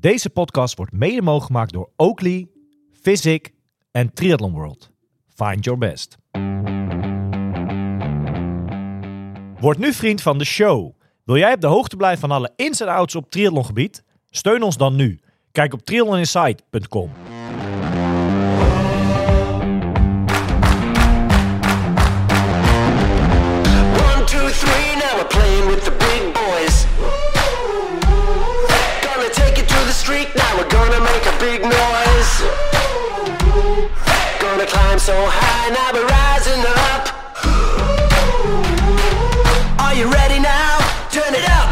Deze podcast wordt mede mogelijk gemaakt door Oakley, Physic en Triathlon World. Find your best. Word nu vriend van de show. Wil jij op de hoogte blijven van alle ins en outs op triathlongebied? Steun ons dan nu. Kijk op triathloninsight.com. so high, now rising up. Are you ready now? Turn it up.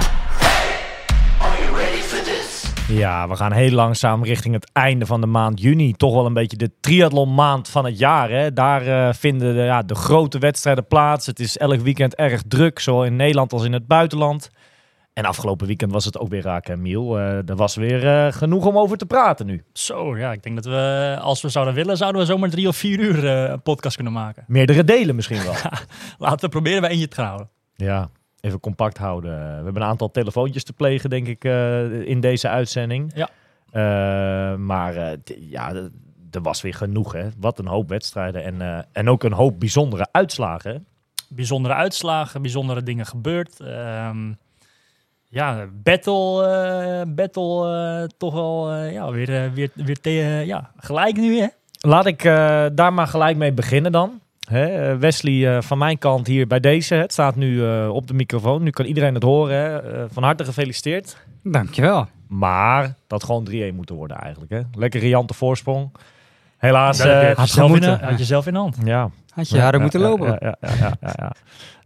Are you ready for this? Ja, we gaan heel langzaam richting het einde van de maand juni. Toch wel een beetje de triathlonmaand van het jaar. Hè? Daar eh, vinden de, ja, de grote wedstrijden plaats. Het is elk weekend erg druk, zowel in Nederland als in het buitenland. En afgelopen weekend was het ook weer raak, hè, Miel? Eh, er was weer eh, genoeg om over te praten nu. Zo, ja, ik denk dat we, als we zouden willen, zouden we zomaar drie of vier uur eh, een podcast kunnen maken. Meerdere delen misschien wel. Laten we proberen bij eentje te gaan houden. ja, even compact houden. We hebben een aantal telefoontjes te plegen, denk ik, in deze uitzending. Ja. Maar ja, er was weer genoeg, hè? Wat een hoop wedstrijden. En, en ook een hoop bijzondere uitslagen. Bijzondere uitslagen, bijzondere dingen gebeurd. Ehm, ja, battle, eh, battle eh, toch wel eh, ja, weer, weer, weer te- ja, gelijk nu, hè? Laat ik eh, daar maar gelijk mee beginnen dan. Hè, Wesley, eh, van mijn kant hier bij deze. Het staat nu eh, op de microfoon. Nu kan iedereen het horen. Hè. Eh, van harte gefeliciteerd. Dankjewel. Maar dat gewoon 3-1 moeten worden eigenlijk. Hè. Lekker riante voorsprong. Helaas. Eh, had, je had zelf in, had je zelf in de hand. ja, Had je harder moeten ja, lopen. Ja, ja, ja, ja, ja, ja.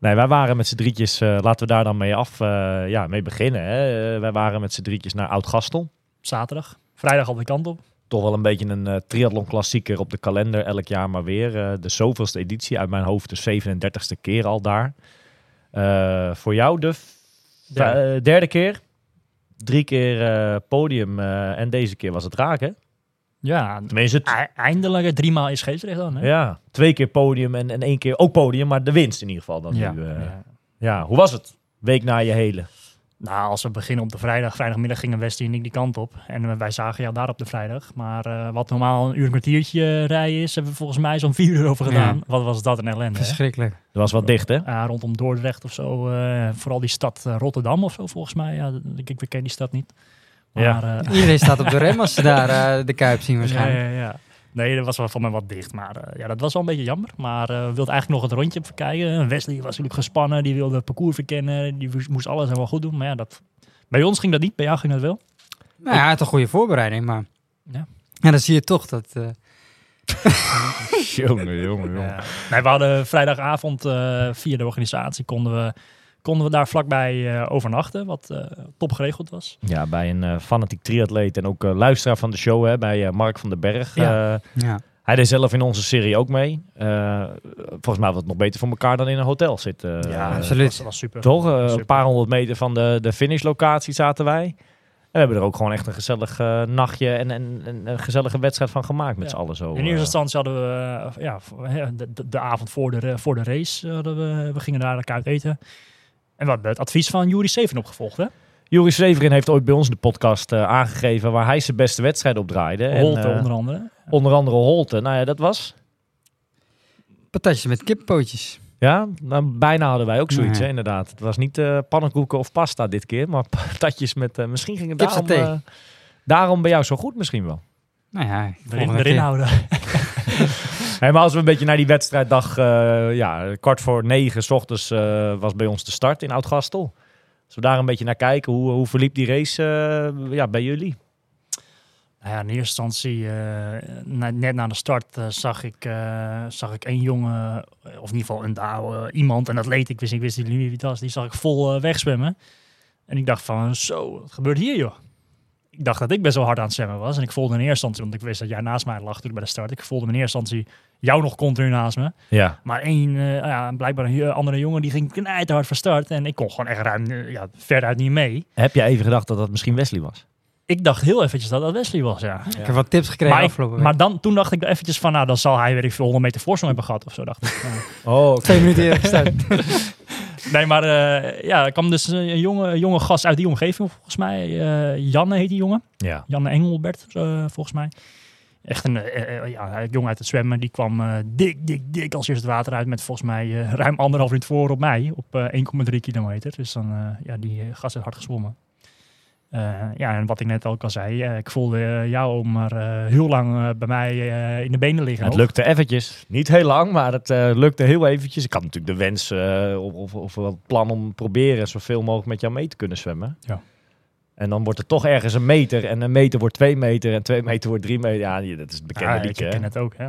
Nee, wij waren met z'n drietjes. eh, laten we daar dan mee af. eh, ja, mee beginnen. Hè. Wij waren met z'n drietjes naar Oud-Gastel. Zaterdag. Vrijdag al de kant op. toch wel een beetje een eh triathlon klassieker op de kalender elk jaar maar weer. Eh, de zoveelste editie uit mijn hoofd, de 37ste keer al daar. Eh, voor jou de Derde. derde keer. Drie keer eh, podium eh, en deze keer was het raak, hè? Ja, Tenminste, het- e- eindelijk drie maal in Scheepsrecht dan, hè? ja, twee keer podium en, en één keer ook podium, maar de winst in ieder geval dan Ja, nu. eh. ja. ja, hoe was het? Week na je hele. Nou, als we beginnen op de vrijdag, vrijdagmiddag gingen Westie en ik die kant op. En wij zagen jou daar op de vrijdag. Maar eh, wat normaal een uur een kwartiertje rijden is, hebben we volgens mij zo'n vier uur over gedaan. Ja. Wat was dat een ellende, hè? Verschrikkelijk. Er was wat dicht, hè? Ja, rondom Dordrecht of zo. eh, vooral die stad Rotterdam of zo, volgens mij. Ja, ik, ik ken die stad niet. Ja. Maar, eh, Iedereen staat op de rem als ze daar eh, de Kuip zien ja, waarschijnlijk. ja, ja. Nee, dat was wel van mij wat dicht. Maar eh, ja, dat was wel een beetje jammer. Maar eh, we wilden eigenlijk nog het rondje verkijken. Wesley was natuurlijk gespannen. Die wilde het parcours verkennen. Die moest alles helemaal goed doen. Maar ja, dat, bij ons ging dat niet. Bij jou ging dat wel. Nou ja, het een goede voorbereiding, maar... Ja. Ja, dan zie je toch dat... eh, jongen, jongen, Ja. Nee, we hadden vrijdagavond eh, via de organisatie konden we, konden we daar vlakbij eh, overnachten, wat eh, top geregeld was. Ja, bij een eh, fanatiek triatleet en ook luisteraar van de show, hè, bij eh, Mark van den Berg. Ja. Ja. Hij deed zelf in onze serie ook mee. Eh, volgens mij was het nog beter voor elkaar dan in een hotel zitten. ja, absoluut. Dat was super. Toch? Eh, een paar honderd meter van de, de finishlocatie zaten wij. En we hebben er ook gewoon echt een gezellig eh, nachtje en, en, en een gezellige wedstrijd van gemaakt met Ja. z'n allen zo. In eerste instantie hadden we ja, de, de, de avond voor de, voor de race, hadden we, we gingen daar uit eten. En we hebben het advies van Juri Seven opgevolgd. Hè? Joris Severin heeft ooit bij ons in de podcast eh, aangegeven waar hij zijn beste wedstrijd op draaide. En, Holte eh, onder andere. onder andere Holte. Nou ja, dat was... Patatjes met kippenpootjes. Ja, nou, bijna hadden wij ook zoiets, Nee. hè, inderdaad. Het was niet eh pannenkoeken of pasta dit keer, maar patatjes met... eh, misschien ging het daarom, eh, daarom bij jou zo goed misschien wel. Nou ja, Erin, erin houden. Hey, maar als we een beetje naar die wedstrijddag... eh ja, kwart voor negen s ochtends eh, was bij ons de start in Oud-Gastel. Als we daar een beetje naar kijken, hoe, hoe verliep die race eh, ja, bij jullie? Nou ja, in eerste instantie, net na de start, zag, ik, zag ik één jongen, of in ieder geval een daar, eh, iemand, een atleet, ik wist, ik wist niet wie het was, die zag ik vol wegzwemmen. En ik dacht van, zo, wat gebeurt hier joh? Ik dacht dat ik best wel hard aan het zwemmen was. En ik voelde in eerste instantie, want ik wist dat jij naast mij lag natuurlijk bij de start. Ik voelde in eerste instantie jou nog continu naast me. Ja. Maar één, eh, ja, blijkbaar een eh, andere jongen, die ging knijterhard van start. En ik kon gewoon echt ruim, eh, ja, veruit niet mee. Heb je even gedacht dat dat misschien Wesley was? Ik dacht heel eventjes dat dat Wesley was, ja. Ik heb wat tips gekregen Maar, afgelopen week. maar dan, toen dacht ik eventjes van, nou, dan zal hij, weet ik veel, 100 meter voorsprong hebben gehad of zo, dacht ik. Oh, Twee minuten eerder gestart. Nee, maar eh, ja, er kwam dus een jonge, jonge gast uit die omgeving, volgens mij. eh, Janne heet die jongen. Ja. Janne Engelbert, eh, volgens mij. Echt een ja, een jongen uit het zwemmen. Die kwam dik, dik, dik als eerst het water uit. Met volgens mij eh, ruim anderhalf minuut voor op mij. Op eh, 1,3 kilometer. Dus dan, eh, ja, die gast heeft hard gezwommen. Eh, ja, en wat ik net ook al zei. eh, ik voelde eh, jou maar eh, heel lang bij mij eh, in de benen liggen. Het lukte eventjes. Niet heel lang, maar het eh, lukte heel eventjes. Ik had natuurlijk de wens eh, of, of, of wel het plan om proberen zoveel mogelijk met jou mee te kunnen zwemmen. Ja. En dan wordt er toch ergens een meter. En een meter wordt twee meter. En twee meter wordt drie meter. Ja, dat is het bekende Ja, ik liedje. ken het ook, hè.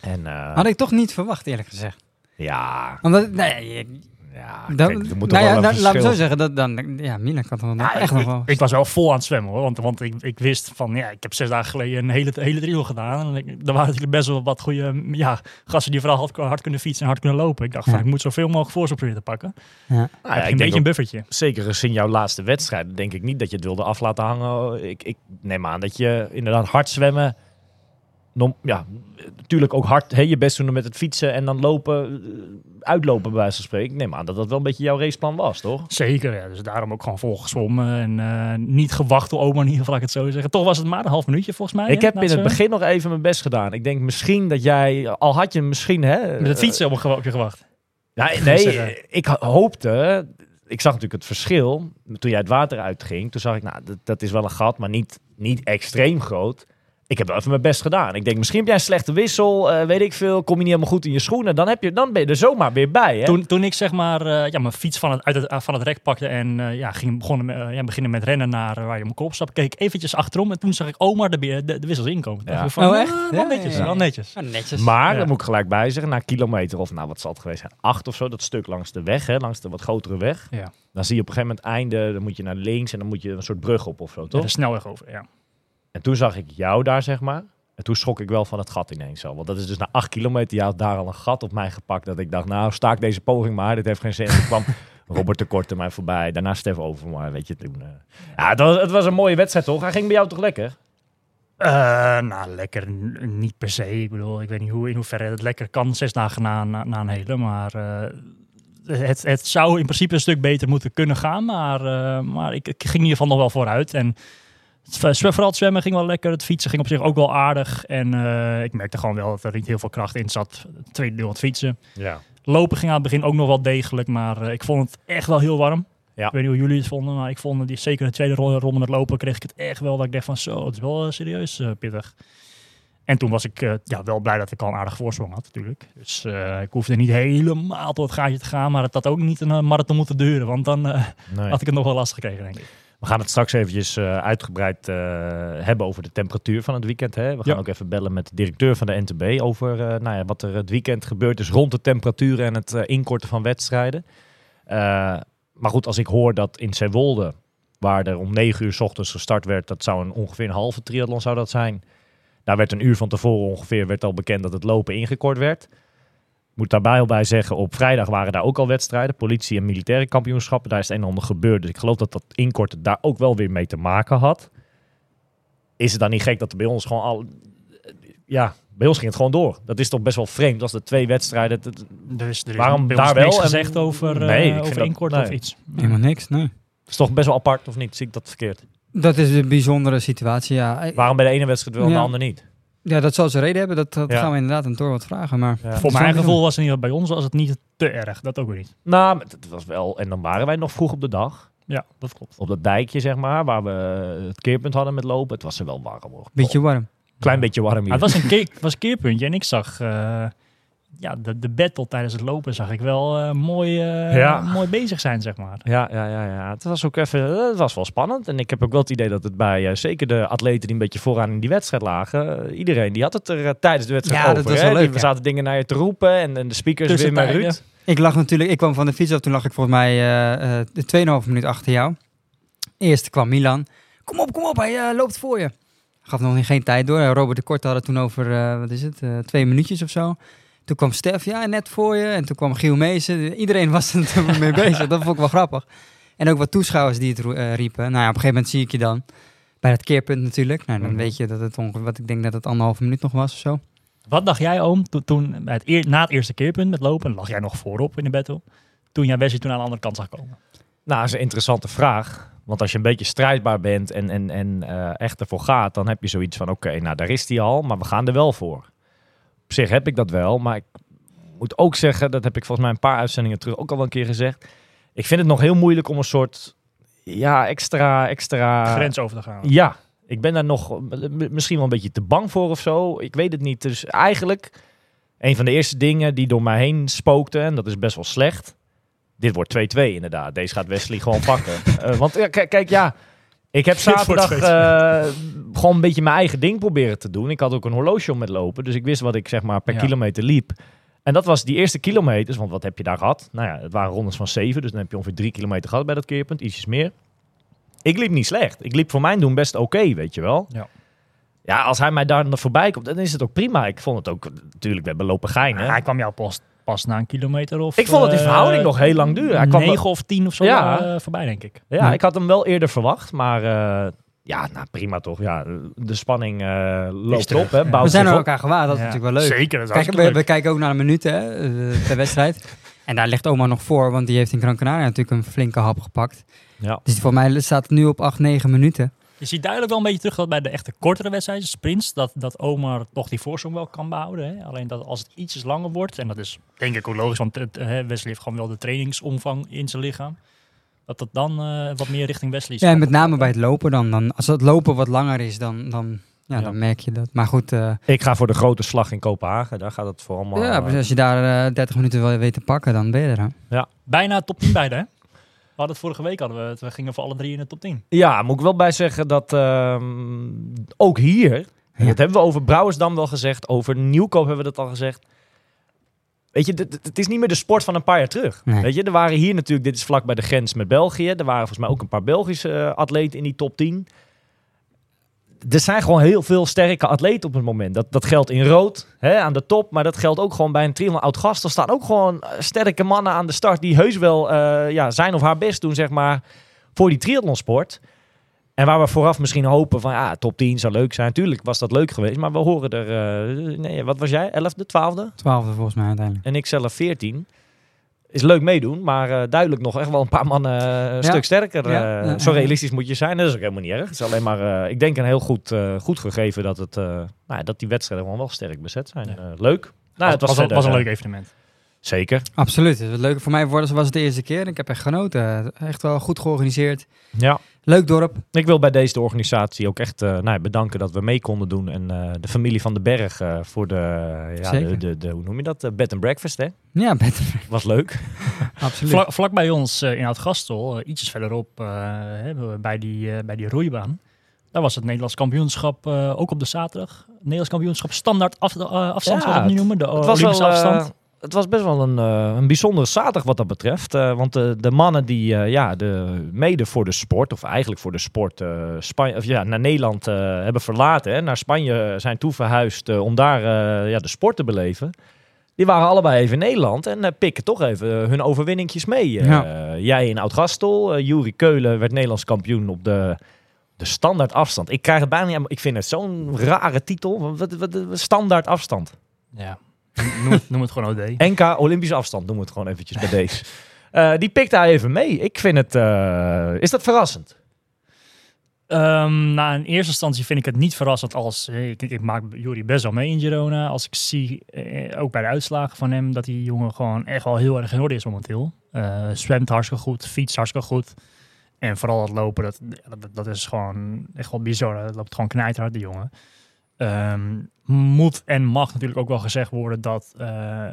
En eh, Had ik toch niet verwacht, eerlijk gezegd. ja, Omdat, nee, ja dan, kijk, er moet nou ja, wel een dan- laat zo zeggen, dat, dan, ja, Milan kan Ja, echt ik, nog wel... ik, ik was wel vol aan het zwemmen hoor. Want, want ik, ik wist van ja, ik heb zes dagen geleden een hele, hele driehoek gedaan. En ik, er waren natuurlijk best wel wat goede ja, gasten die vooral hard, hard kunnen fietsen en hard kunnen lopen. Ik dacht van Ja. ik moet zoveel mogelijk voor proberen te pakken. ja. Nou ik een beetje een buffertje. zeker gezien jouw laatste wedstrijd, denk ik niet dat je het wilde af laten hangen. Ik, ik neem aan dat je inderdaad hard zwemmen. Ja, natuurlijk ook hard hè, je best doen met het fietsen en dan lopen, eh, uitlopen bij wijze van spreken. Ik neem aan dat dat wel een beetje jouw raceplan was, toch? Zeker, ja. dus daarom ook gewoon vol gezwommen. En eh, niet gewacht door oma, in ieder geval ik het zo zeggen. Toch was het maar een half minuutje volgens mij. ik hè, heb in het zwemmen. begin nog even mijn best gedaan. Ik denk misschien dat jij, al had je misschien... Hè, Met het fietsen op, op je gewacht. Ja, nee, ik hoopte. Ik zag natuurlijk het verschil toen jij het water uitging. Toen zag ik, nou, dat, dat is wel een gat, maar niet, niet extreem groot. Ik heb wel even mijn best gedaan. Ik denk, misschien heb jij een slechte wissel, eh, weet ik veel. Kom je niet helemaal goed in je schoenen, dan, heb je, dan ben je er zomaar weer bij. Hè? Toen, toen ik zeg maar eh, ja, mijn fiets van het, uit het, van het rek pakte en eh, ja, ging begonnen, ja, beginnen met rennen naar waar je op mijn kop stap, keek ik eventjes achterom en toen zag ik oma de, de, de wissels inkomen. Ja. van, Oh, echt? ah, wel netjes, ja, ja. wel netjes. Ah, netjes. maar, Ja. daar moet ik gelijk bij zeggen, na kilometer of nou wat zal het geweest zijn, acht of zo, dat stuk langs de weg, hè, langs de wat grotere weg. Ja. Dan zie je op een gegeven moment einde, dan moet je naar links en dan moet je een soort brug op of zo, toch? de snelweg over, ja. En toen zag ik jou daar, zeg maar. En toen schrok ik wel van het gat ineens zo. Want dat is dus na acht kilometer, had daar al een gat op mij gepakt. Dat ik dacht, nou, sta ik deze poging maar. Dit heeft geen zin. Toen kwam Robert de Korte mij voorbij. Daarna Stef Overmars, weet je, toen... eh. Ja, het was, het was een mooie wedstrijd, toch? Hij ging bij jou toch lekker? Eh, nou, lekker niet per se. Ik bedoel, ik weet niet hoe, in hoeverre het lekker kan zes dagen na, na, na een hele. Maar eh, het, het zou in principe een stuk beter moeten kunnen gaan. Maar, maar ik, ik ging in ieder geval nog wel vooruit. En het, vooral het zwemmen ging wel lekker. Het fietsen ging op zich ook wel aardig. En eh, ik merkte gewoon wel dat er niet heel veel kracht in zat. Het tweede deel aan het fietsen. Ja. Lopen ging aan het begin ook nog wel degelijk. Maar eh, ik vond het echt wel heel warm. Ja. Ik weet niet hoe jullie het vonden. Maar ik vond die, zeker de tweede ronde, ronde met lopen kreeg ik het echt wel. Dat ik dacht van zo, het is wel eh, serieus pittig. En toen was ik ja, wel blij dat ik al een aardige voorsprong had natuurlijk. Dus ik hoefde niet helemaal tot het gaatje te gaan. Maar het had ook niet een marathon moeten duren. Want dan Nee. had ik het nog wel lastig gekregen denk ik. We gaan het straks eventjes eh, uitgebreid eh, hebben over de temperatuur van het weekend. Hè? We gaan Ja. ook even bellen met de directeur van de NTB over eh, nou ja, wat er het weekend gebeurd is rond de temperaturen en het inkorten van wedstrijden. Maar goed, als ik hoor dat in Zeewolde, waar er om 9 uur 's ochtends gestart werd, dat zou een, ongeveer een halve triathlon zou dat zijn. Daar werd een uur van tevoren ongeveer werd al bekend dat het lopen ingekort werd. Moet daarbij al bij zeggen, op vrijdag waren daar ook al wedstrijden. Politie en militaire kampioenschappen. Daar is het een en ander gebeurd. Dus ik geloof dat dat inkorten daar ook wel weer mee te maken had. Is het dan niet gek dat er bij ons gewoon al... Ja, bij ons ging het gewoon door. Dat is toch best wel vreemd als de twee wedstrijden... het- Dus er is Waarom bij ons daar niks wel en- gezegd over, eh Nee, over dat- inkorten nee. of iets. Helemaal niks, nee. Het is toch best wel apart, of niet? Zie ik dat verkeerd? Dat is een bijzondere situatie, ja. Waarom bij de ene wedstrijd wel en de Ja. ander niet? Ja, dat zal ze reden hebben. Dat, dat Ja. gaan we inderdaad aan Thor wat vragen. Maar Ja. Voor mijn gevoel was het geval bij ons was het niet te erg. Dat ook weer niet. Nou, het was wel... En dan waren wij nog vroeg op de dag. Ja, dat klopt. Op dat dijkje, zeg maar, waar we het keerpunt hadden met lopen. Het was er wel warm, hoor. beetje warm. Klein beetje warm hier. Het was een, keer, was een keerpuntje en ik zag eh, ja, de, de battle tijdens het lopen zag ik wel eh, mooi, eh, Ja. mooi bezig zijn, zeg maar. Ja, ja, ja, ja. Het was ook even, het was wel spannend. En ik heb ook wel het idee dat het bij, eh, zeker de atleten die een beetje vooraan in die wedstrijd lagen, iedereen die had het er tijdens de wedstrijd Ja, over. dat was wel leuk, Die- We ja. zaten dingen naar je te roepen en, en de speakers en Tussentijden. Ruud. Ik lag natuurlijk, ik kwam van de fiets af, toen lag ik volgens mij eh, eh, de 2,5 minuut achter jou. Eerst kwam Milan. Kom op, kom op, hij loopt voor je. Gaf nog geen tijd door. Robert de Kort had het toen over, eh, wat is het, eh, twee minuutjes of zo. Toen kwam Stef, ja, net voor je. En toen kwam Giel Meesen. Iedereen was er toen mee bezig. Dat vond ik wel grappig. En ook wat toeschouwers die het eh, riepen. Nou ja, op een gegeven moment zie ik je dan. Bij dat keerpunt natuurlijk. Nou, dan Mhm. weet je dat het ongeveer, wat ik denk dat het anderhalve minuut nog was of zo. Wat dacht jij, oom, toen, toen bij het eer- na het eerste keerpunt met lopen, lag jij nog voorop in de battle. toen jij Wesley toen aan de andere kant zag komen? Nou, dat is een interessante vraag. Want als je een beetje strijdbaar bent en, en, en eh, echt ervoor gaat, dan heb je zoiets van: oké, nou daar is hij al, maar we gaan er wel voor. Op zich heb ik dat wel, maar ik moet ook zeggen, dat heb ik volgens mij een paar uitzendingen terug ook al wel een keer gezegd. Ik vind het nog heel moeilijk om een soort, ja, extra, extra. Grens over te gaan. Ja, ik ben daar nog misschien wel een beetje te bang voor of zo. Ik weet het niet. Dus eigenlijk, een van de eerste dingen die door mij heen spookte, en dat is best wel slecht. Dit wordt 2-2 inderdaad. Deze gaat Wesley gewoon pakken. Eh, want ja, kijk, ja, ik heb zaterdag 2-2. eh, gewoon een beetje mijn eigen ding proberen te doen. Ik had ook een horloge om met lopen, dus ik wist wat ik zeg maar per Ja. kilometer liep. En dat was die eerste kilometers, want wat heb je daar gehad? Nou ja, het waren rondes van 7, dus dan heb je ongeveer 3 kilometer gehad bij dat keerpunt, ietsjes meer. Ik liep niet slecht. Ik liep voor mijn doen best oké, weet je wel. Ja. Ja, als hij mij daar voorbij komt, dan is het ook prima. Ik vond het ook, natuurlijk, we hebben lopen geinen. Hij kwam jou pas, pas na een kilometer of... Ik vond dat die eh, verhouding nog heel lang duurde. Hij kwam wel- 9 of 10 of zo Ja. eh, voorbij, denk ik. Ja, Ja. ik had hem wel eerder verwacht, maar eh, ja, nou prima toch. Ja, de spanning eh, loopt terug, op, hè, ja. We zijn er op. elkaar gewaar, dat is Ja. natuurlijk wel leuk. Zeker, dat is Kijk, we, leuk. we kijken ook naar de minuten hè, per wedstrijd. En daar ligt oma nog voor, want die heeft in Gran Canaria natuurlijk een flinke hap gepakt. Ja. Dus voor mij staat het nu op 8, 9 minuten. Je ziet duidelijk wel een beetje terug dat bij de echte kortere wedstrijden, sprints, dat, dat Omar toch die voorsprong wel kan behouden. Hè? Alleen dat als het ietsjes langer wordt, en dat is denk ik ook logisch, want het, eh, Wesley heeft gewoon wel de trainingsomvang in zijn lichaam, dat dat dan eh, wat meer richting Wesley is. Ja, en met name bij het lopen dan. dan als het lopen wat langer is, dan, dan, ja, Ja. dan merk je dat. Maar goed, eh, Ik ga voor de grote slag in Kopenhagen. Daar gaat het voor allemaal... ja, eh, als je daar eh 30 minuten wil weten te pakken, dan ben je er. hè. Bijna top 10 beide, hè? We hadden het vorige week, hadden we het, we gingen voor alle drie in de top 10. Ja, moet ik wel bij zeggen dat ehm, ook hier, dat hebben we over Brouwersdam wel gezegd, over Nieuwkoop hebben we dat al gezegd. Weet je, het is niet meer de sport van een paar jaar terug. Nee. Weet je, er waren hier natuurlijk, dit is vlak bij de grens met België. Er waren volgens mij ook een paar Belgische eh, atleten in die top 10. Er zijn gewoon heel veel sterke atleten op het moment. Dat, dat geldt in rood hè, aan de top, maar dat geldt ook gewoon bij een triathlon oud gast. Er staan ook gewoon eh, sterke mannen aan de start die heus wel eh, ja, zijn of haar best doen, zeg maar, voor die triathlonsport. En waar we vooraf misschien hopen van, ja, top 10 zou leuk zijn. Tuurlijk was dat leuk geweest, maar we horen er, eh, nee, wat was jij, 11e, 12e? 12e volgens mij uiteindelijk. En ik zelf 14. Is leuk meedoen, maar eh, duidelijk nog echt wel een paar mannen eh, een stuk sterker. Ja, eh, ja, zo realistisch moet je zijn. Dat is ook helemaal niet erg. Het is alleen maar, eh, ik denk een heel goed, eh, goed gegeven dat, het, eh, nou, ja, dat die wedstrijden gewoon wel sterk bezet zijn. Ja. Eh, leuk. Nou, het was, was, verder, was een leuk evenement. Zeker. Absoluut. Het was leuk. Voor mij was was het de eerste keer. Ik heb echt genoten. Echt wel goed georganiseerd. Ja. Leuk dorp. Ik wil bij deze de organisatie ook echt eh, nou, ja, bedanken dat we mee konden doen. En eh, de familie van de Berg eh, voor de, ja, de, de, de, hoe noem je dat? Bed and breakfast, hè? Ja, beter. Was leuk. Absoluut. Vlak, vlak bij ons in Oud-Gastel, ietsjes verderop, eh, hè, bij, die, eh, bij die roeibaan. Daar was het Nederlands kampioenschap eh, ook op de zaterdag. Nederlands kampioenschap standaard af, afstand, Ja, we het nu noemen. De Het was, Olympische afstand. Het was best wel een, eh, een bijzondere zaterdag wat dat betreft. Eh, want de, de mannen die eh, ja, de, mede voor de sport, of eigenlijk voor de sport, eh, Spanje, of ja, naar Nederland eh, hebben verlaten. Hè, naar Spanje zijn toe verhuisd eh, om daar eh, ja, de sport te beleven. Die waren allebei even in Nederland en pikken toch even hun overwinningjes mee. Eh, Ja. Jij in Oud-Gastel, Juri Keulen werd Nederlands kampioen op de, de standaard afstand. Ik krijg het bijna niet aan- Ik vind het zo'n rare titel. Wat, wat, wat- standaard afstand. Ja. Noem, het, noem het gewoon OD. NK Olympische afstand, noemen we het gewoon eventjes bij deze. Eh, die pikt hij even mee. Ik vind het... eh, is dat verrassend? Ehm, nou, in eerste instantie vind ik het niet verrassend als... eh, Ik, ik maak Jury best wel mee in Girona. Als ik zie, eh, ook bij de uitslagen van hem, dat die jongen gewoon echt wel heel erg in orde is momenteel. Zwemt hartstikke goed, fietst hartstikke goed. En vooral het lopen, dat, dat, dat is gewoon echt wel bizar. Het loopt gewoon knijterhard, die jongen. Ehm, moet en mag natuurlijk ook wel gezegd worden dat... eh,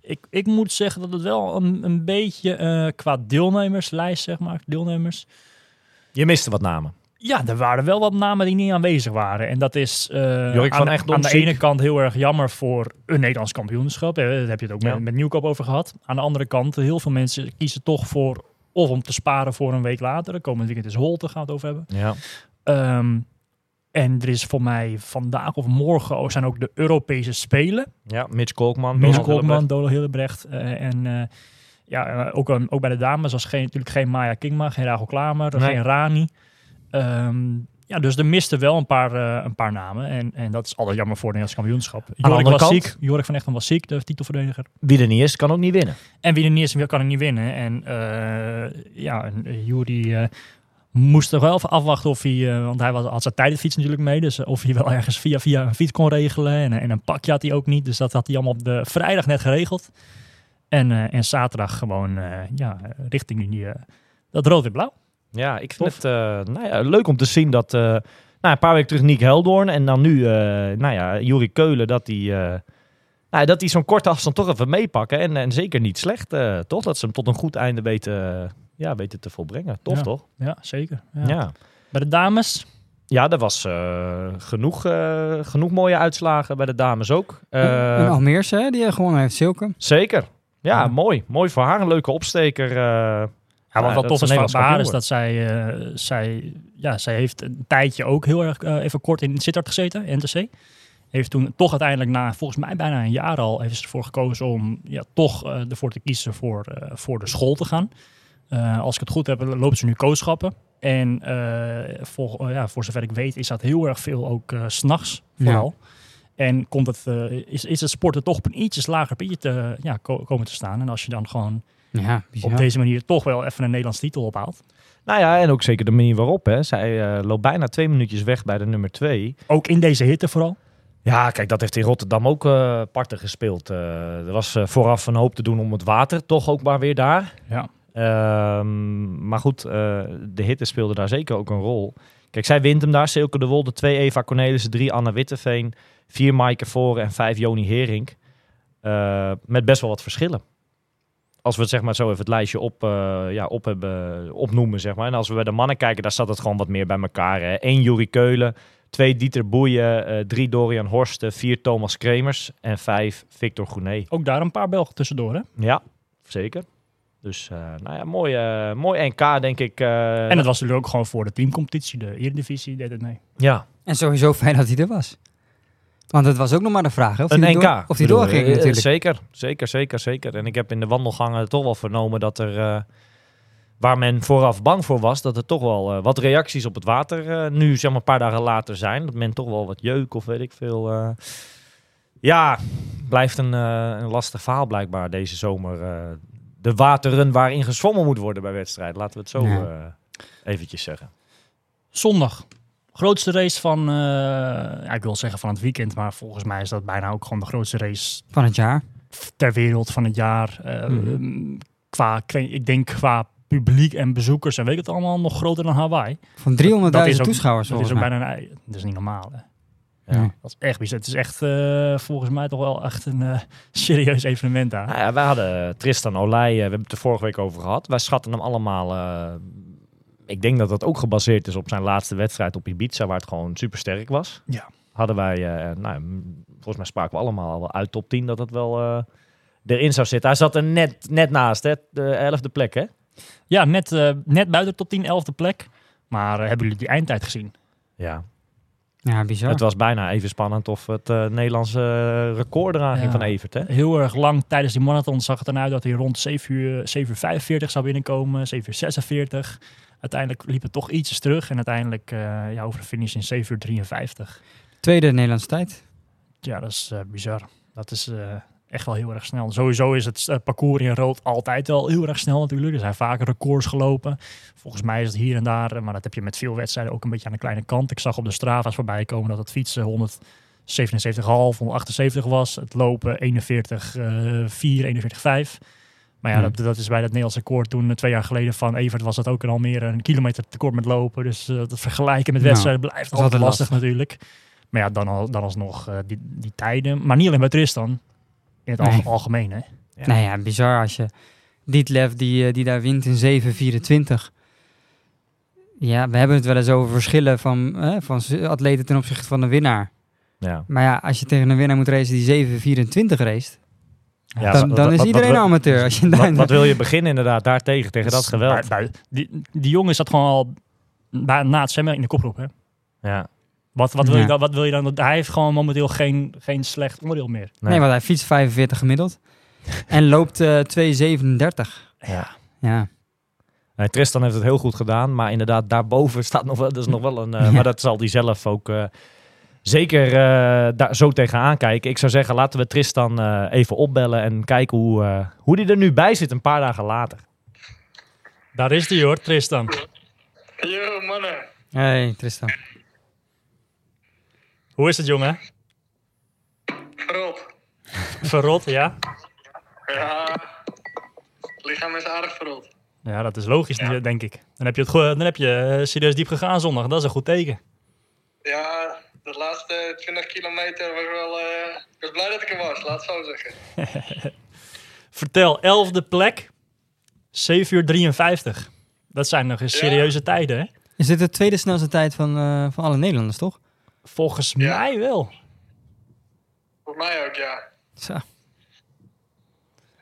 ik, ik moet zeggen dat het wel een, een beetje eh, qua deelnemerslijst, zeg maar, deelnemers... Je miste wat namen. Ja, er waren wel wat namen die niet aanwezig waren. En dat is eh, Jorik van aan, de- aan ene kant heel erg jammer voor een Nederlands kampioenschap. Eh, Daar heb je het ook Ja. met, met Nieuwkoop over gehad. Aan de andere kant, heel veel mensen kiezen toch voor... of om te sparen voor een week later. De komende weekend is Holte, gaan we het over hebben. Ja. Ehm, en er is voor mij vandaag of morgen ook, zijn ook de Europese Spelen. ja, Mitch Kolkman. Mitch Donald Kolkman, Hillebrecht. eh, en eh, ja, eh, ook, ook bij de dames was geen, natuurlijk geen Maya Kingma, geen Rachel Klamer, Nee. geen Rani. Ehm, Ja, dus er misten wel een paar, eh, een paar namen. En, en dat is altijd jammer voor het Nederlands kampioenschap. Jorik was kant- ziek. Jorik van Echten was ziek, de titelverdediger. Wie er niet is, kan ook niet winnen. En wie er niet is, kan er niet winnen. En ja, Juri moest toch wel even afwachten of hij... eh, want hij was, had zijn tijdfiets natuurlijk mee. Dus of hij wel ergens via, via een fiets kon regelen. En, en een pakje had hij ook niet. Dus dat had hij allemaal op de vrijdag net geregeld. En, eh, en zaterdag gewoon eh, ja, richting die, eh, dat rood-wit-blauw. Ja, ik vind het eh, nou ja, leuk om te zien dat eh, nou, een paar weken terug Nick Heldoorn en dan nu eh nou ja, Juri Keulen, dat die, eh, nou, dat die zo'n korte afstand toch even meepakken. En, en zeker niet slecht, eh, toch? Dat ze hem tot een goed einde weten, ja, weten te volbrengen. Tof, Ja. toch? Ja, zeker. Ja. Ja. Bij de dames, Ja, er was eh, genoeg, eh, genoeg mooie uitslagen bij de dames ook. Eh, een Almeerse, hè, die gewonnen heeft, Silke. zeker. Ja, Ja. mooi. Mooi voor haar. Een leuke opsteker. eh, Ja, wat wel dat tof is van haar is dat zij, eh, zij, ja, zij heeft een tijdje ook heel erg even kort in Sittard gezeten, NTC. Heeft toen toch uiteindelijk na volgens mij bijna een jaar al heeft ze ervoor gekozen om ja, toch eh, ervoor te kiezen voor, eh, voor de school te gaan. Eh, als ik het goed heb, loopt ze nu kooschappen. En voor, ja, voor zover ik weet is dat heel erg veel ook s s'nachts vooral. En komt het, is, is het sporten toch op een ietsjes lager pitje te, ja, ko- komen te staan. En als je dan gewoon Ja, op deze manier toch wel even een Nederlands titel ophaalt. Nou ja, en ook zeker de manier waarop. Hè. Zij loopt bijna twee minuutjes weg bij de nummer twee. Ook in deze hitte vooral. Ja, kijk, dat heeft in Rotterdam ook eh parten gespeeld. Eh, er was eh, vooraf een hoop te doen om het water, toch ook maar weer daar. Ja. Ehm, maar goed, de hitte speelde daar zeker ook een rol. Kijk, zij wint hem daar. Silke de Wolde, twee Eva Cornelissen, drie Anna Witteveen, vier Maaike Voren en vijf Joni Herink. Eh, met best wel wat verschillen. Als we het zeg maar zo even het lijstje op, ja, op hebben, opnoemen, zeg maar. En als we bij de mannen kijken, daar staat het gewoon wat meer bij elkaar. Hè. Eén Juri Keulen, twee Dieter Boeien, eh, drie Dorian Horsten, vier Thomas Kremers en vijf Victor Groené. Ook daar een paar Belgen tussendoor. Hè? Ja, zeker. Dus, eh, nou ja, mooi, eh, mooi NK, denk ik. eh, En het was natuurlijk ook gewoon voor de teamcompetitie. De Eredivisie deed het mee. ja, En sowieso fijn dat hij er was. Want het was ook nog maar de vraag hè, of een hij NK. door- of doorging? Eh, natuurlijk. Zeker, zeker, zeker, zeker. En ik heb in de wandelgangen toch wel vernomen dat er, eh, waar men vooraf bang voor was, dat er toch wel eh, wat reacties op het water eh, nu, zeg maar een paar dagen later zijn. Dat men toch wel wat jeuk of weet ik veel. eh. ja, blijft een, eh, een lastig verhaal blijkbaar deze zomer. eh, de wateren waarin gezwommen moet worden bij wedstrijden. Laten we het zo Ja. eh, eventjes zeggen. Zondag. Grootste race van, eh, ja, ik wil zeggen van het weekend. Maar volgens mij is dat bijna ook gewoon de grootste race Van het jaar. ter wereld van het jaar. Eh, Mhm. qua, ik weet- ik denk qua publiek en bezoekers en weet ik het allemaal nog groter dan Hawaii. Van 300.000 ook- toeschouwers Dat is ook bijna een, dat is niet normaal. Hè? Ja. Ja. Dat is echt bizar. Het is echt eh, volgens mij toch wel echt een eh, serieus evenement daar. Nou ja, wij hadden Tristan Olij, eh, we hebben het er vorige week over gehad. Wij schatten hem allemaal. eh, ik denk dat dat ook gebaseerd is op zijn laatste wedstrijd op Ibiza, waar het gewoon super sterk was. Ja. Hadden wij, eh, nou, volgens mij spraken we allemaal wel uit top 10 dat het wel eh, erin zou zitten. Hij zat er net, net naast, hè? de elfde plek, hè? Ja, net, eh, net buiten de top 10, 11e plek. Maar eh, hebben jullie die eindtijd gezien? Ja. Ja, bizar. Het was bijna even spannend of het eh, Nederlandse record eraan ging Ja. van Evert, hè? Heel erg lang tijdens die marathon zag het eruit dat hij rond 7 uur, 7 uur 45 zou binnenkomen, 7 uur 46. Uiteindelijk liep het toch ietsjes terug en uiteindelijk eh, ja, over de finish in 7 uur 53. Tweede Nederlandse tijd. Ja, dat is bizar. Dat is eh, echt wel heel erg snel. Sowieso is het eh, parcours in rood altijd wel heel erg snel natuurlijk. Er zijn vaker records gelopen. Volgens mij is het hier en daar, eh, maar dat heb je met veel wedstrijden ook een beetje aan de kleine kant. Ik zag op de Strava's voorbij komen dat het fietsen 177,5, 178 was. Het lopen 41, eh 4, 41, 5. Maar ja, Hmm. dat, dat is bij dat Nederlandse record toen eh, twee jaar geleden van Evert was dat ook al meer een kilometer tekort met lopen. Dus eh, dat vergelijken met Nou, wedstrijden blijft altijd lastig natuurlijk. Maar ja, dan, al, dan alsnog eh, die, die tijden. Maar niet alleen bij Tristan. In het Nee. algemeen, hè? Ja. Nou ja, bizar als je Dietlef die, eh, die daar wint in 7.24. Ja, we hebben het wel eens over verschillen van, eh, van atleten ten opzichte van de winnaar. Ja. Maar ja, als je tegen een winnaar moet racen die 7.24 race, Ja, dan, dan is iedereen wat- amateur. Als je Wat, daar- wat wil je beginnen inderdaad daartegen, tegen dat geweld? bij- die, die jongen zat gewoon al bij, na het zwemmen in de kopgroep, hè? Ja. Wat, wat, wil je dan, wat wil je dan? Hij heeft gewoon momenteel geen, geen slecht onderdeel meer. nee. want hij fietst 45 gemiddeld en loopt eh 2.37. Ja. Ja, Nee, Tristan heeft het heel goed gedaan. Maar inderdaad, daarboven staat nog wel, dat is nog wel een... eh, Ja. Maar dat zal hij zelf ook eh, zeker eh, daar zo tegenaan kijken. Ik zou zeggen, laten we Tristan eh, even opbellen en kijken hoe, eh, hoe die er nu bij zit een paar dagen later. Daar is die hoor, Tristan. Yo, mannen. Hey, Tristan. Hoe is het, jongen? Verrot. Verrot, ja? Ja. Het lichaam is aardig verrot. Ja, dat is logisch, denk ik. Dan heb je, het, dan heb je eh, serieus diep gegaan zondag. Dat is een goed teken. Ja, de laatste 20 kilometer was wel... eh, ik was blij dat ik er was, laat het zo zeggen. Vertel, elfde plek, 7 uur 53. Dat zijn nog eens Ja. serieuze tijden, hè? Is dit de tweede snelste tijd van, eh, van alle Nederlanders, toch? Volgens Ja. mij wel. Voor mij ook, ja. Zo.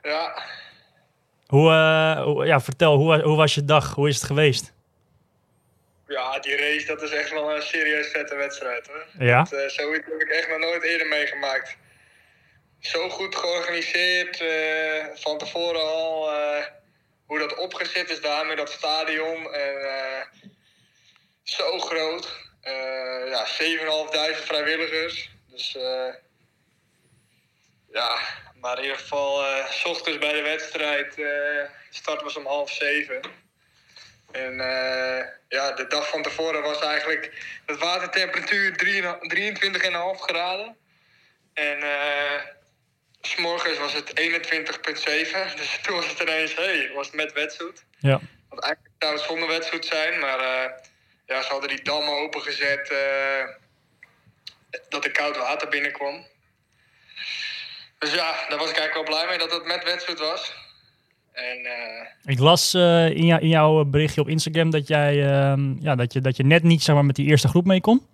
Ja. Hoe, eh, hoe- ja, vertel, hoe, hoe was je dag? Hoe is het geweest? Ja, die race, dat is echt wel een serieus vette wedstrijd, hoor. Ja? Dat, eh, zoiets heb ik echt nog nooit eerder meegemaakt. Zo goed georganiseerd, eh, van tevoren al. eh, hoe dat opgezet is daar met dat stadion. En, eh, zo groot. Eh ja, 7.500 vrijwilligers. Dus eh, ja, maar in ieder geval, s ochtends bij de wedstrijd, de start was om half zeven. En ja, de dag van tevoren was eigenlijk de watertemperatuur 23,5 graden. En s morgens was het 21,7. Dus toen was het ineens, hé, hey, was het met wetsuit. Ja. Want eigenlijk zou het zonder wetsuit zijn, maar ja, ze hadden die dammen opengezet eh dat er koud water binnenkwam. Dus ja, daar was ik eigenlijk wel blij mee dat het met wetsuit was. En eh, Ik las eh, in, jou- in jouw berichtje op Instagram dat, jij, ehm, ja, dat, je, dat je net niet zeg maar, met die eerste groep mee kon.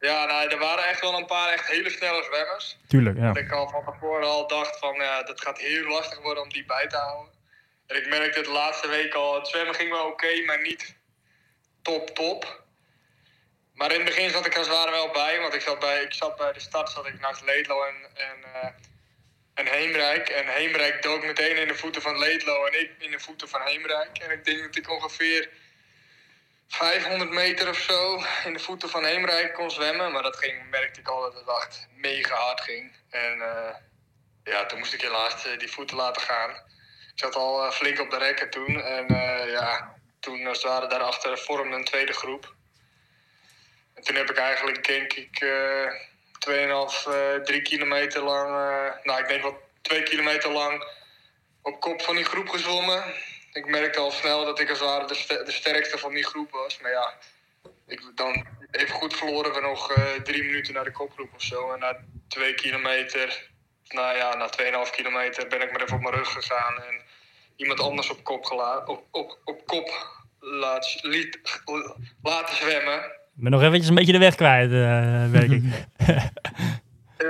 ja, nou, er waren echt wel een paar echt hele snelle zwemmers. Tuurlijk, ja. Dat ik al van tevoren al dacht van ja, dat gaat heel lastig worden om die bij te houden. En ik merkte het de laatste week al, het zwemmen ging wel oké, maar niet top top. Maar in het begin zat ik er zwaar wel bij, want ik zat bij, ik zat bij de start zat ik naast Leedlo en, en, eh, en Heemrijk. En Heemrijk dook meteen in de voeten van Leedlo en ik in de voeten van Heemrijk. En ik denk dat ik ongeveer 500 meter of zo in de voeten van Heemrijk kon zwemmen. Maar dat ging, merkte ik al dat het echt mega hard ging. En eh, ja, toen moest ik helaas eh, die voeten laten gaan. Ik zat al flink op de rekken toen. En ja, toen als het ware daarachter vormde een tweede groep. En toen heb ik eigenlijk, denk ik, eh 2,5, eh 3 kilometer lang... eh, nou, ik denk wel 2 kilometer lang op kop van die groep gezwommen. Ik merkte al snel dat ik als het ware de sterkste van die groep was. Maar ja, ik, dan even goed verloren we nog eh, drie minuten naar de kopgroep of zo. En na twee kilometer, nou ja, na 2,5 kilometer ben ik maar even op mijn rug gegaan. En iemand anders op kop, gela- op, op, op kop laat, liet, laten zwemmen. Ik ben nog eventjes een beetje de weg kwijt, eh merk ik.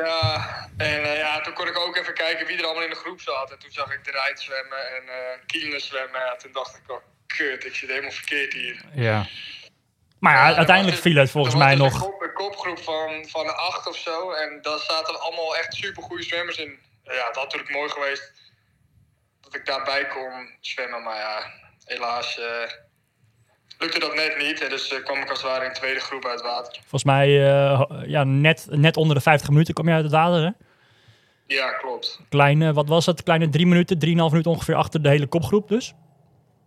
Ja, en eh, ja, toen kon ik ook even kijken wie er allemaal in de groep zat. En toen zag ik de Rijt zwemmen en eh Kielen zwemmen. Ja, toen dacht ik, oh, kut, ik zit helemaal verkeerd hier. ja. Maar ja, uiteindelijk viel het volgens mij nog... Een, kop- een kopgroep van, van acht of zo. En daar zaten allemaal echt supergoeie zwemmers in. Ja, het had natuurlijk mooi geweest dat ik daarbij kon zwemmen. Maar ja, helaas eh, lukte dat net niet. En dus eh, kwam ik als het ware in de tweede groep uit water. Volgens mij eh, ja, net, net onder de 50 minuten kwam je uit het water. Hè? Ja, klopt. Kleine, wat was het? Kleine drie minuten, drieënhalf minuten ongeveer achter de hele kopgroep dus.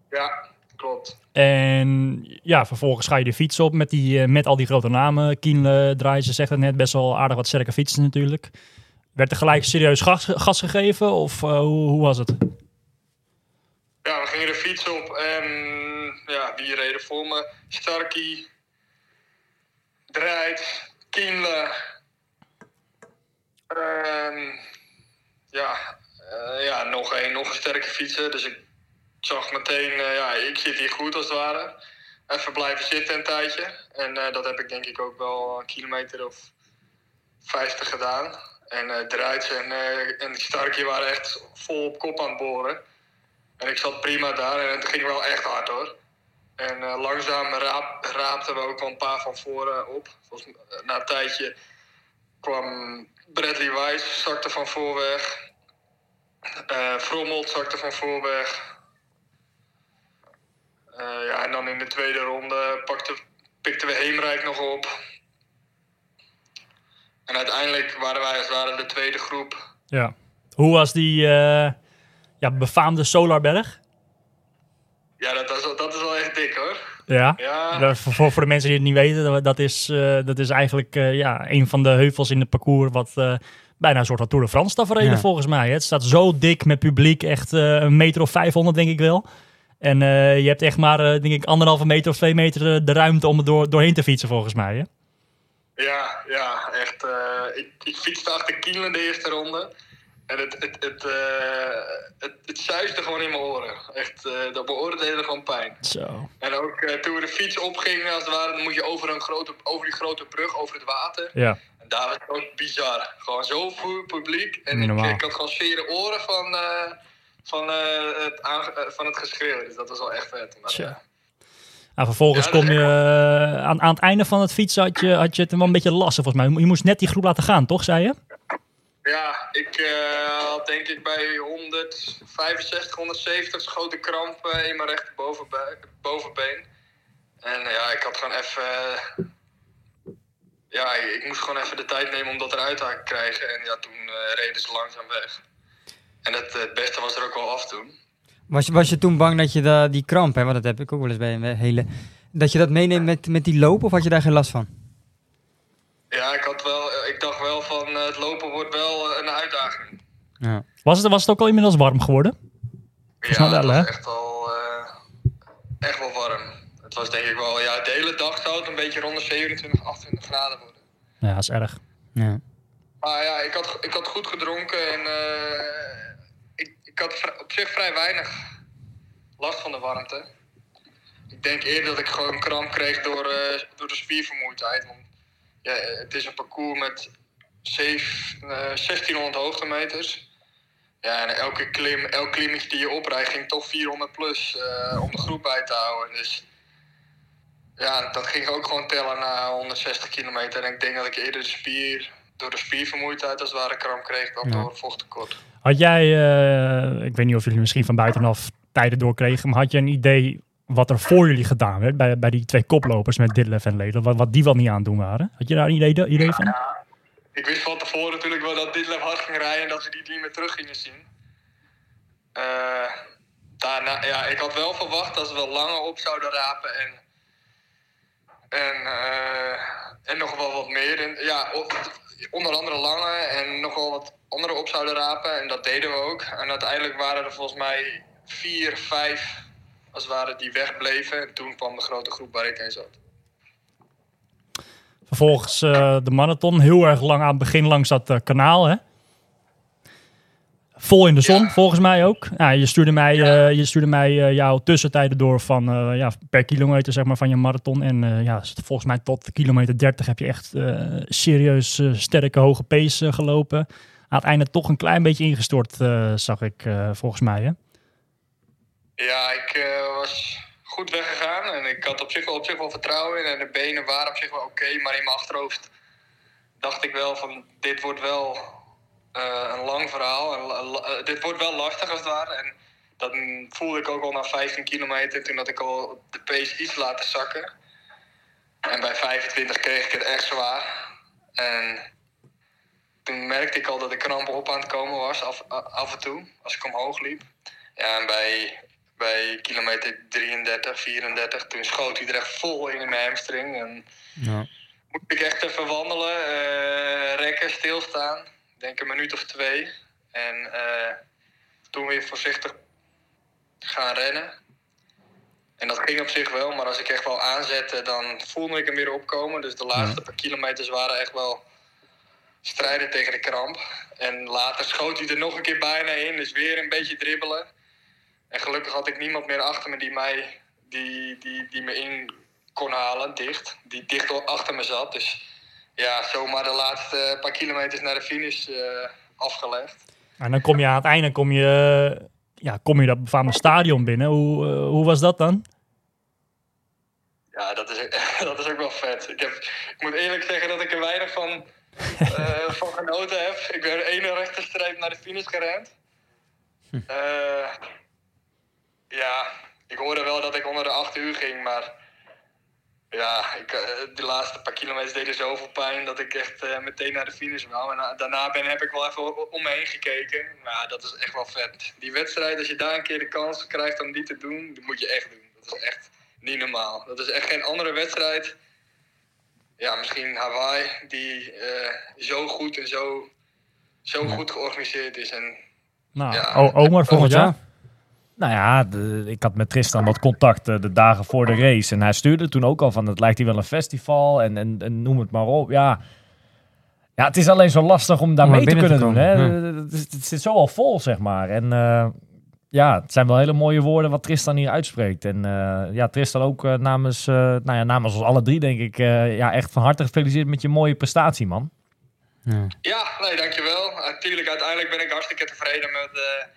Ja, klopt. En ja, vervolgens ga je de fiets op met, die, met al die grote namen. Kienle, draaien ze zegt het net, best wel aardig wat sterke fietsen natuurlijk. Werd er gelijk serieus gas, gas gegeven of hoe, hoe was het? Ja, we gingen de fiets op en ja, wie reden voor me? Starky, Draait, Kienle. Ehm, ja, eh, ja, nog een, nog een sterke fietser. Dus ik zag meteen, eh, ja, ik zit hier goed als het ware. Even blijven zitten een tijdje. En eh, dat heb ik denk ik ook wel een kilometer of 50 gedaan. En Draait en, en Starky waren echt vol op kop aan het boren. En ik zat prima daar en het ging wel echt hard hoor. En eh, langzaam raap, raapten we ook wel een paar van voren op. Volgens, eh, na een tijdje kwam Bradley Weiss, zakte van voor weg. Eh Frommelt zakte van voor weg. Ja, en dan in de tweede ronde pakte, pikten we Heemrijk nog op. En uiteindelijk waren wij als het ware de tweede groep. Ja. Hoe was die ja, befaamde Solarberg? Ja, dat is, wel- dat is wel echt dik hoor. Ja. Ja, Dat- Voor, voor, voor de mensen die het niet weten, dat- dat is, eh, dat is eigenlijk eh, ja, een van de heuvels in het parcours wat eh, bijna een soort van Tour de France tafereel Ja. volgens mij. hè. Het staat zo dik met publiek, echt eh, een meter of 500 denk ik wel. En eh, je hebt echt maar, eh, denk ik, anderhalve meter of twee meter de ruimte om er door, doorheen te fietsen volgens mij. Hè? ja, ja echt. eh, ik, ik fietste achter Kiel in de eerste ronde. En het, het, het, eh, het, het zuisde gewoon in mijn oren. Echt, eh dat mijn oren deden gewoon pijn. Zo. En ook eh, toen we de fiets opgingen, als het ware, dan moet je over, een grote, over die grote brug, over het water. Ja. En daar was het ook bizar. Gewoon zoveel publiek. En ik, had gewoon zware oren van, eh, van, eh, het aange- van het geschreeuw. Dus dat was wel echt vet. Maar, Nou, vervolgens Ja, dat kom is je aan, aan het einde van het fietsen had je, had je het wel een beetje lastig volgens mij. Je moest net die groep laten gaan, toch, zei je? Ja, ik eh, had denk ik bij 165, 170 schoten kramp in mijn rechterbovenbeen. bovenbeen. En eh, ja, ik had gewoon even... eh, ja, ik, moest gewoon even de tijd nemen om dat eruit te krijgen. En ja, toen reden ze langzaam weg. En het, het beste was er ook wel af toen. Was je, was je toen bang dat je da, die kramp, hè, want dat heb ik ook wel eens bij een hele... Dat je dat meeneemt met, met die loop of had je daar geen last van? Ja, ik, had wel, ik dacht wel van eh, het lopen wordt wel eh, een uitdaging. Ja. Was het, was het ook al inmiddels warm geworden? Ja, het was echt al eh, echt wel warm. Het was denk ik wel, ja, de hele dag zou het een beetje rond de 27, 28 graden worden. Ja, dat is erg. Ja. Maar ja, ik had, ik had goed gedronken en eh, ik, ik had op zich vrij weinig last van de warmte. Ik denk eerder dat ik gewoon kramp kreeg door, eh, door de spiervermoeidheid. Want ja, het is een parcours met zeven- eh, 1600 hoogtemeters. Ja, en elke klim, elk klimmetje die je oprijdt ging toch 400 plus eh, om de groep bij te houden. Dus ja, dat ging ook gewoon tellen na 160 kilometer. En ik denk dat ik eerder de spier, door de spiervermoeidheid als het ware kramp kreeg dan Ja. door vochttekort. Had jij, eh, ik weet niet of jullie misschien van buitenaf tijden doorkregen, maar had je een idee wat er voor jullie gedaan werd bij, bij die twee koplopers met Ditlev en Ledel, wat, wat die wel niet aan doen waren? Had je daar een idee, idee van? Ik wist van tevoren natuurlijk wel dat Ditlev hard ging rijden en dat we die niet meer terug gingen zien. Eh, daarna, ja, ik had wel verwacht dat ze wel langer op zouden rapen en, en, eh, en nog wel wat meer. En, ja, onder andere lange en nog wel wat andere op zouden rapen en dat deden we ook. En uiteindelijk waren er volgens mij vier, vijf als het ware die wegbleven. En toen kwam de grote groep waar ik in zat. Vervolgens eh, de marathon, heel erg lang aan het begin langs dat eh, kanaal, hè? Vol in de zon, Ja. volgens mij ook. Ja, je stuurde mij, eh, je stuurde mij jouw tussentijden door van ja, per kilometer zeg maar, van je marathon. En ja, volgens mij tot kilometer 30 heb je echt serieus sterke hoge pace gelopen. Aan het einde toch een klein beetje ingestort, zag ik volgens mij. Hè? Ja, ik eh, was goed weggegaan en ik had op zich, wel, op zich wel vertrouwen in. En de benen waren op zich wel oké, maar in mijn achterhoofd dacht ik wel van dit wordt wel eh, een lang verhaal. En, eh, dit wordt wel lastig als het ware. En dat voelde ik ook al na 15 kilometer. Toen had ik al de pace iets laten zakken. En bij 25 kreeg ik het echt zwaar. En toen merkte ik al dat de kramp op aan het komen was, af, af en toe, als ik omhoog liep. En bij, bij kilometer 33, 34, toen schoot hij er echt vol in in mijn hamstring. En Ja. moest ik echt even wandelen, eh, rekken, stilstaan. Ik Denk een minuut of twee. En eh, toen weer voorzichtig gaan rennen. En dat ging op zich wel, maar als ik echt wel aanzette, dan voelde ik hem weer opkomen. Dus de laatste paar kilometers waren echt wel strijden tegen de kramp. En later schoot hij er nog een keer bijna in, dus weer een beetje dribbelen. En gelukkig had ik niemand meer achter me die, mij, die, die, die me in kon halen, dicht. Die dicht achter me zat. Dus ja, zomaar de laatste paar kilometers naar de finish eh, afgelegd. En dan kom je aan het einde kom je, ja, kom je dat befaamde stadion binnen. Hoe, eh, hoe was dat dan? Ja, dat is, dat is ook wel vet. Ik, heb, ik moet eerlijk zeggen dat ik er weinig van, eh, van genoten heb. Ik ben één rechterstreep naar de finish gerend. Eh, ja, ik hoorde wel dat ik onder de 8 uur ging, maar ja, ik, eh, de laatste paar kilometers deden zoveel pijn dat ik echt eh, meteen naar de finish wou. En na- daarna ben, heb ik wel even om me heen gekeken. Maar ja, dat is echt wel vet. Die wedstrijd, als je daar een keer de kans krijgt om die te doen, dat moet je echt doen. Dat is echt niet normaal. Dat is echt geen andere wedstrijd. Ja, misschien Hawaii, die eh, zo goed en zo, zo goed georganiseerd is. En Nou, Ja. Omar volgend jaar. Nou ja, de- ik had met Tristan wat contact eh, de dagen voor de race. En hij stuurde toen ook al van, het lijkt hier wel een festival en, en, en noem het maar op. Ja. ja, het is alleen zo lastig om daar Om mee te kunnen te doen. Hè? Het, zit zo al vol, zeg maar. En eh, ja, het zijn wel hele mooie woorden wat Tristan hier uitspreekt. En eh, ja, Tristan ook namens, eh, nou ja, namens ons alle drie denk ik, eh, ja, echt van harte gefeliciteerd met je mooie prestatie, man. Ja. Ja, nee, dankjewel. Natuurlijk, uiteindelijk ben ik hartstikke tevreden met, eh,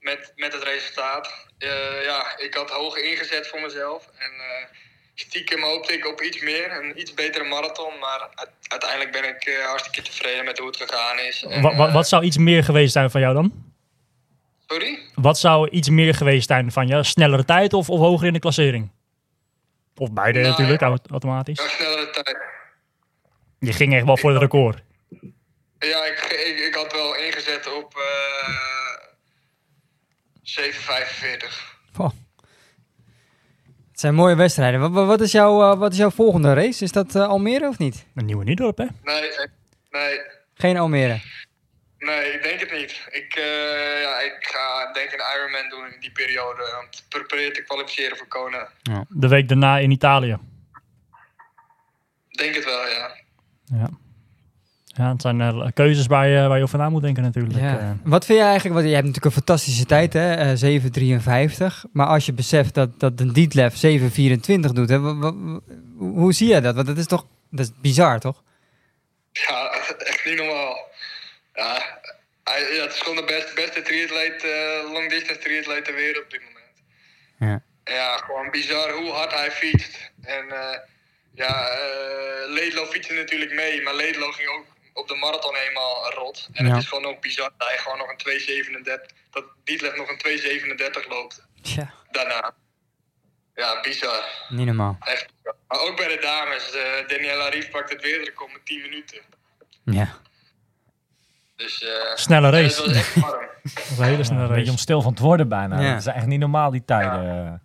met, met het resultaat. Eh, ja, ik had hoog ingezet voor mezelf. En eh, stiekem hoopte ik op iets meer, een iets betere marathon. Maar uiteindelijk ben ik eh, hartstikke tevreden met hoe het gegaan is. En, Wa- wa- eh, wat zou iets meer geweest zijn van jou dan? Sorry? Wat zou iets meer geweest zijn van jou? Snellere tijd of, of hoger in de klassering? Of beide Nou, natuurlijk, ja. automatisch. Ja, snellere tijd. Je ging echt wel voor het record. Ja, ik, ik, ik had wel ingezet op 7,45. Goh. Het zijn mooie wedstrijden. Wat, wat- is jouw, eh, wat is jouw volgende race? Is dat eh, Almere of niet? Een nieuwe Niedorp, hè? Nee, eh, nee, Geen Almere. Nee, ik denk het niet. Ik, eh, ja, ik ga denk ik een Ironman doen in die periode. Om te proberen te kwalificeren voor Kona. De week daarna in Italië. Denk het wel, ja. Ja. Ja, het zijn eh, keuzes waar je, waar je over na moet denken natuurlijk. Ja. Eh, Wat vind je eigenlijk, want je hebt natuurlijk een fantastische tijd, hè? eh, 7.53. Maar als je beseft dat, dat een Dietlef 7.24 doet, hè, hoe zie je dat? Want dat is toch, dat is bizar, toch? Ja, echt niet normaal. Ja, hij, ja het is gewoon de beste, beste triatleet, eh long distance triatleet ter wereld op dit moment. Ja. Ja, gewoon bizar hoe hard hij fietst. En eh ja, eh Leedlo fietste natuurlijk mee, maar Leedlo ging ook op de marathon helemaal rot. En Ja. het is gewoon ook bizar dat hij gewoon nog een 2,37, dat Dietlef nog een 2,37 loopt Tja, daarna. Ja, bizar. niet normaal. Echt bizar. Maar ook bij de dames, eh Daniela Rief pakt het wereldrecord met 10 minuten. Ja. Dus, eh Snelle ja, race. dat was echt warm. Dat is een hele snelle Een beetje race. om stil van te worden bijna. Ja. Dat is echt niet normaal, die tijden. Ja,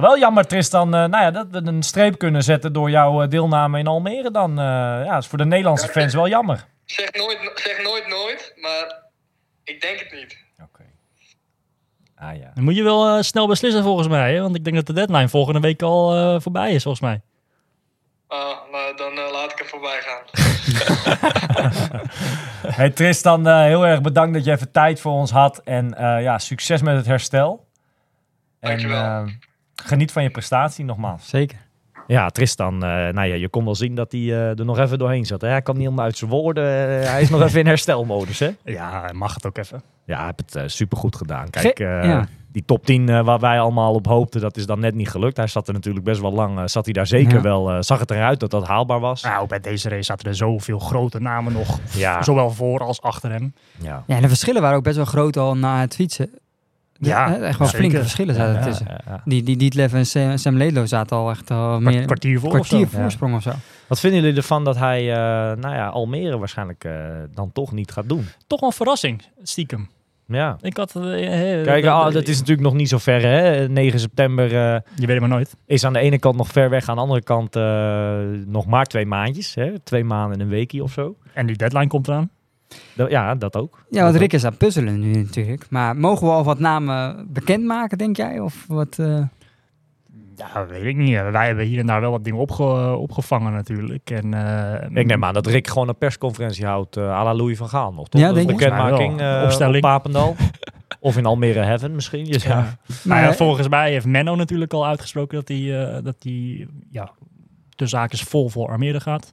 wel jammer, Tristan, eh, nou ja, dat we een streep kunnen zetten door jouw eh, deelname in Almere dan. eh, ja, dat is voor de Nederlandse fans wel jammer. Zeg nooit, zeg nooit nooit, maar ik denk het niet. Oké. Ah ja. Dan moet je wel eh, snel beslissen volgens mij. Hè? Want ik denk dat de deadline volgende week al eh, voorbij is volgens mij. Ah, nou, dan laat ik er voorbij gaan. Hey Tristan, eh, heel erg bedankt dat je even tijd voor ons had. En eh, ja, succes met het herstel. En Dankjewel. eh, geniet van je prestatie nogmaals. Zeker. Ja, Tristan, eh, nou ja, je kon wel zien dat hij eh, er nog even doorheen zat. Hè? Hij kan niet helemaal uit zijn woorden. eh, hij is nog even in herstelmodus, hè? Ja, mag het ook even. Ja, hij heeft het supergoed gedaan. Kijk, Ge- eh, ja. die top 10 eh, waar wij allemaal op hoopten, dat is dan net niet gelukt. Hij zat er natuurlijk best wel lang, zat hij daar zeker Ja. wel, eh, zag het eruit dat dat haalbaar was. Nou, bij deze race zaten er zoveel grote namen nog. Ja, Zowel voor als achter hem. ja. Ja, en de verschillen waren ook best wel groot al na het fietsen. Ja, echt wel zeker. flinke verschillen zaten Ja, tussen. ja, ja. Die, die Dietlef en Sam, Sam Ledlow zaten al echt al meer Kwart, kwartier voor kwartier of zo. voorsprong of zo. Wat vinden jullie ervan dat hij, eh, nou ja, Almere waarschijnlijk eh, dan toch niet gaat doen? Toch een verrassing, stiekem. Ja. Ik had... eh, eh, Kijk, eh, ah, dat is natuurlijk nog niet zo ver, hè? 9 september eh, Je weet het maar nooit. is aan de ene kant nog ver weg, aan de andere kant eh, nog maar twee maandjes, hè? Twee maanden en een weekje of zo. En die deadline komt eraan. Dat- ja, dat ook. Ja, want Rick is aan het puzzelen nu natuurlijk. Maar mogen we al wat namen bekendmaken, denk jij? Of wat? eh? Ja, weet ik niet. Wij hebben hier en daar wel wat dingen opge- opgevangen natuurlijk. En, eh, Ik neem aan dat Rick gewoon een persconferentie houdt uh, à la Louis van Gaal nog, toch? Ja, denk bekendmaking eh, Opstelling. op Papendal. of in Almere Heaven misschien. Dus ja. Ja. Maar, ja, volgens mij heeft Menno natuurlijk al uitgesproken dat hij, eh, dat hij ja, de zaak is vol voor Armere gaat.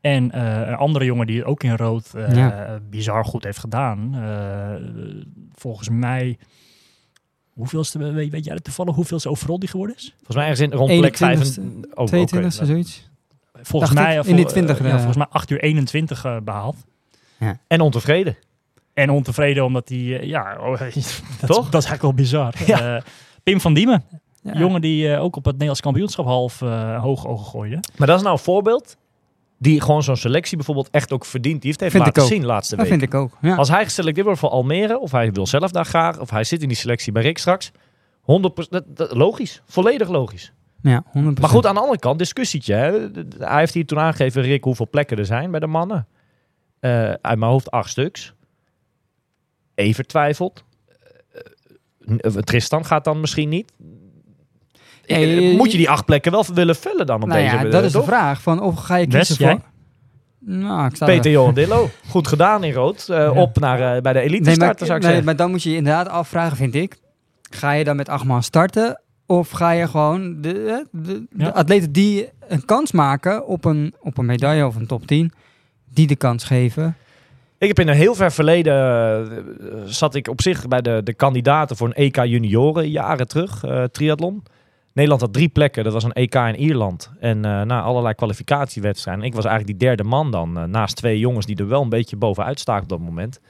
En eh, een andere jongen die ook in rood eh, Ja. bizar goed heeft gedaan. eh, volgens mij, hoeveelste, weet, weet jij dat toevallig hoeveelste overall die geworden is? Volgens mij ergens in rond plek 21ste, 25. Oh, 22 oké. zoiets. Volgens Dacht mij, in die vol- 20 eh, ja, volgens mij 8 uur 21 eh, behaald. En ontevreden. En ontevreden omdat hij, ja, oh, dat, Toch? Is, dat is eigenlijk wel bizar. Ja. Eh, Pim van Diemen. Ja. Jongen die eh, ook op het Nederlands kampioenschap half eh, hoog ogen gooide. Maar dat is nou een voorbeeld die gewoon zo'n selectie bijvoorbeeld echt ook verdient. Die heeft even Vind laten zien laatste Dat week. vind ik ook. Ja. Als hij geselecteerd wordt voor Almere, of hij wil zelf daar graag, of hij zit in die selectie bij Rick straks, 100%, dat, dat- logisch, volledig logisch. ja, 100%. Maar goed, aan de andere kant, discussietje. Hè? Hij heeft hier toen aangegeven, Rick, hoeveel plekken er zijn bij de mannen. Eh, uit mijn hoofd acht stuks. Even twijfelt. Eh, eh, Tristan gaat dan misschien niet. Ja, Eh, je- Moet je die acht plekken wel willen vullen dan op nou deze ja, dat is de vraag. Van of ga je kiezen voor... Nou, ik sta Peter Johan Dillo. Goed gedaan in rood. Eh, Op naar, eh, bij de elite Nee, maar, starten, zou ik nee, zeggen. maar dan moet je je inderdaad afvragen, vind ik. Ga je dan met acht man starten? Of ga je gewoon de, de, de Ja. atleten die een kans maken op een, op een medaille of een top 10, die de kans geven? Ik heb in een heel ver verleden, zat ik op zich bij de, de kandidaten voor een EK junioren jaren terug, eh, triathlon. Nederland had drie plekken, dat was een EK in Ierland. En eh, na allerlei kwalificatiewedstrijden. Ik was eigenlijk die derde man dan, eh, naast twee jongens die er wel een beetje bovenuit staken op dat moment.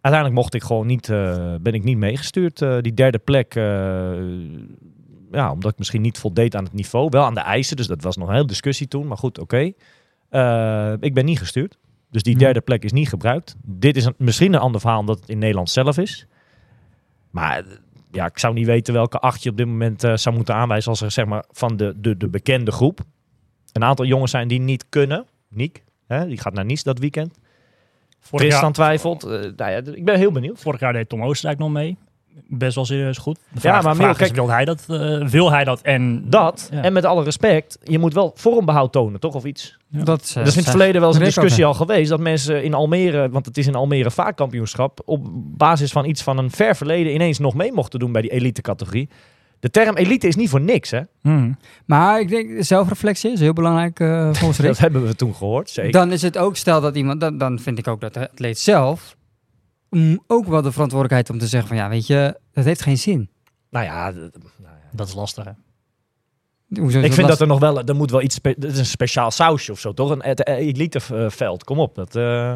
Uiteindelijk mocht ik gewoon niet, eh, ben ik niet meegestuurd. die derde plek, ja, omdat ik misschien niet voldeed aan het niveau. Wel aan de eisen, dus dat was nog een hele discussie toen. Maar goed, oké. Ik ben niet gestuurd. Dus die Hmm. derde plek is niet gebruikt. Dit is een, misschien een ander verhaal omdat het in Nederland zelf is. Maar ja, ik zou niet weten welke acht je op dit moment eh, zou moeten aanwijzen als er zeg maar van de, de, de bekende groep. Een aantal jongens zijn die niet kunnen. Niek, hè, die gaat naar Nice dat weekend. Vorig Tristan jaar, twijfelt. Eh, nou ja, ik ben heel benieuwd. vorig jaar deed Tom Oostenrijk nog mee. Best wel serieus goed. De Ja, maar de vraag is, wil hij dat? eh, wil hij dat? En Dat, Ja. en met alle respect, je moet wel vormbehoud tonen, toch? Of iets. Ja. Dat, eh, Er is in het verleden wel eens een discussie al geweest dat mensen in Almere, want het is in Almere vaakkampioenschap, op basis van iets van een ver verleden ineens nog mee mochten doen bij die elite categorie. De term elite is niet voor niks, hè? Hmm. Maar ik denk, zelfreflectie is heel belangrijk eh, volgens Rick. Dat hebben we toen gehoord, zeker. Dan is het ook, stel dat iemand, dan, dan vind ik ook dat de atleet zelf ook wel de verantwoordelijkheid om te zeggen van ja, weet je, dat heeft geen zin. Nou ja, nou ja. Dat is lastig. Hè? Hoezo ik vind dat er nog wel, er moet wel iets, is een speciaal sausje of zo, toch? Een et- eliteveld, kom op. Dat, eh,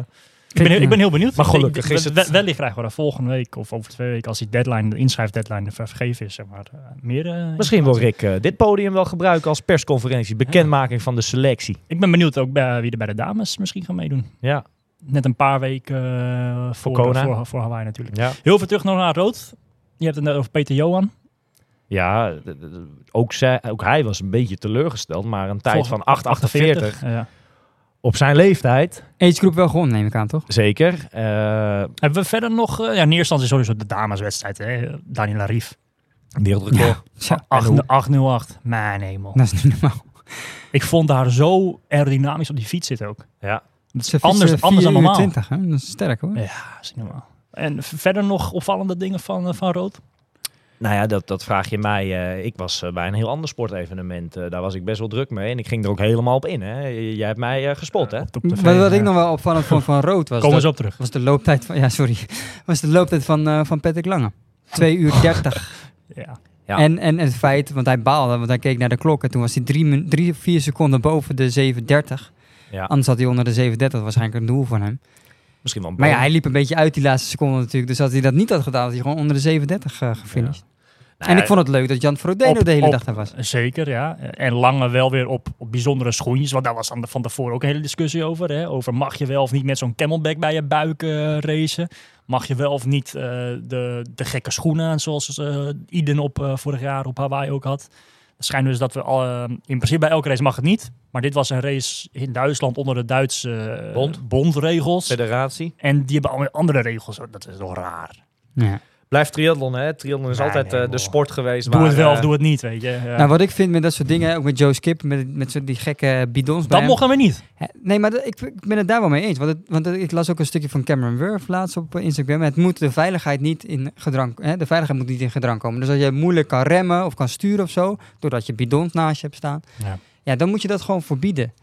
Ik ben, heel- ik ben heel benieuwd. Maar Ik gelukkig is het- we- Wellicht krijgen we dat volgende week of over twee weken, als die deadline, de inschrijfdeadline er vergeven is, zeg maar, eh, meer. eh, misschien wil Rick eh, dit podium wel gebruiken als persconferentie, bekendmaking van de selectie. Ik ben benieuwd ook bij, wie er bij de dames misschien gaan meedoen. Ja, Net een paar weken eh, voor, voor, voor Hawaii natuurlijk. ja. Heel veel terug nog naar rood. Je hebt het net over Peter Johan. Ja, ook, zij, ook hij was een beetje teleurgesteld, maar een tijd van 8,48 Ja. op zijn leeftijd, Agegroep wel gewonnen, neem ik aan, toch? zeker. Eh, Hebben we verder nog... eh, ja, in eerste instantie sowieso de dameswedstrijd. Hè? Daniela Rief. wereldrecord. Ja, 8 808. Mijn hemel. dat is niet normaal. Ik vond haar zo aerodynamisch op die fiets zitten ook. Ja. Dat is Ze anders, fietsen anders dan 4 uur normaal. 20, hè? Dat is sterk hoor. Ja, dat is niet normaal. En verder nog opvallende dingen van, eh, van rood? Nou ja, dat, dat vraag je mij. eh, ik was eh, bij een heel ander sportevenement. eh, daar was ik best wel druk mee. En ik ging er ook helemaal op in. Hè. Jij hebt mij eh, gespot, hè? Wat, wat ik nog wel opvallend vond van rood was, dat, ze op terug. was de looptijd van, ja sorry, was de looptijd van, eh, van Patrick Lange. 2 uur 30. Ja. Ja. En, en het feit, want hij baalde, want hij keek naar de klok en toen was hij drie, min- drie vier seconden boven de 7.30. Ja, Anders had hij onder de 7.30, waarschijnlijk een doel van hem. misschien wel een Maar ja, hij liep een beetje uit die laatste seconde natuurlijk. Dus als hij dat niet had gedaan, had hij gewoon onder de 7.30 eh gefinished. Nou En ik vond het leuk dat Jan Frodeno Op- de hele op- dag daar was. Zeker, ja. En Lange wel weer op, op bijzondere schoentjes. Want daar was dan van tevoren ook een hele discussie over. Hè? Over mag je wel of niet met zo'n camelback bij je buik eh, racen? Mag je wel of niet eh, de, de gekke schoenen aan, zoals eh Iden op eh, vorig jaar op Hawaii ook had? Het schijnt dus dat we al, eh, in principe bij elke race mag het niet. Maar dit was een race in Duitsland onder de Duitse eh, Bond. bondregels. Federatie. En die hebben allemaal andere regels. Dat is toch raar. Ja. Blijft triathlon, hè? Triathlon is Nee, altijd nee, eh, de sport geweest. Doe het wel eh, of doe het niet, weet je. Ja. Nou, wat ik vind met dat soort dingen, ook met Joe Skip, met, met zo die gekke bidons bij dat hem. mogen we niet. Nee, maar dat- ik, ik ben het daar wel mee eens. Want, het, want het- ik las ook een stukje van Cameron Wurf laatst op eh, Instagram. Het moet de veiligheid niet in gedrang, hè, de veiligheid moet niet in gedrang komen. Dus als je moeilijk kan remmen of kan sturen of zo, doordat je bidons naast je hebt staan, Ja. ja, dan moet je dat gewoon verbieden.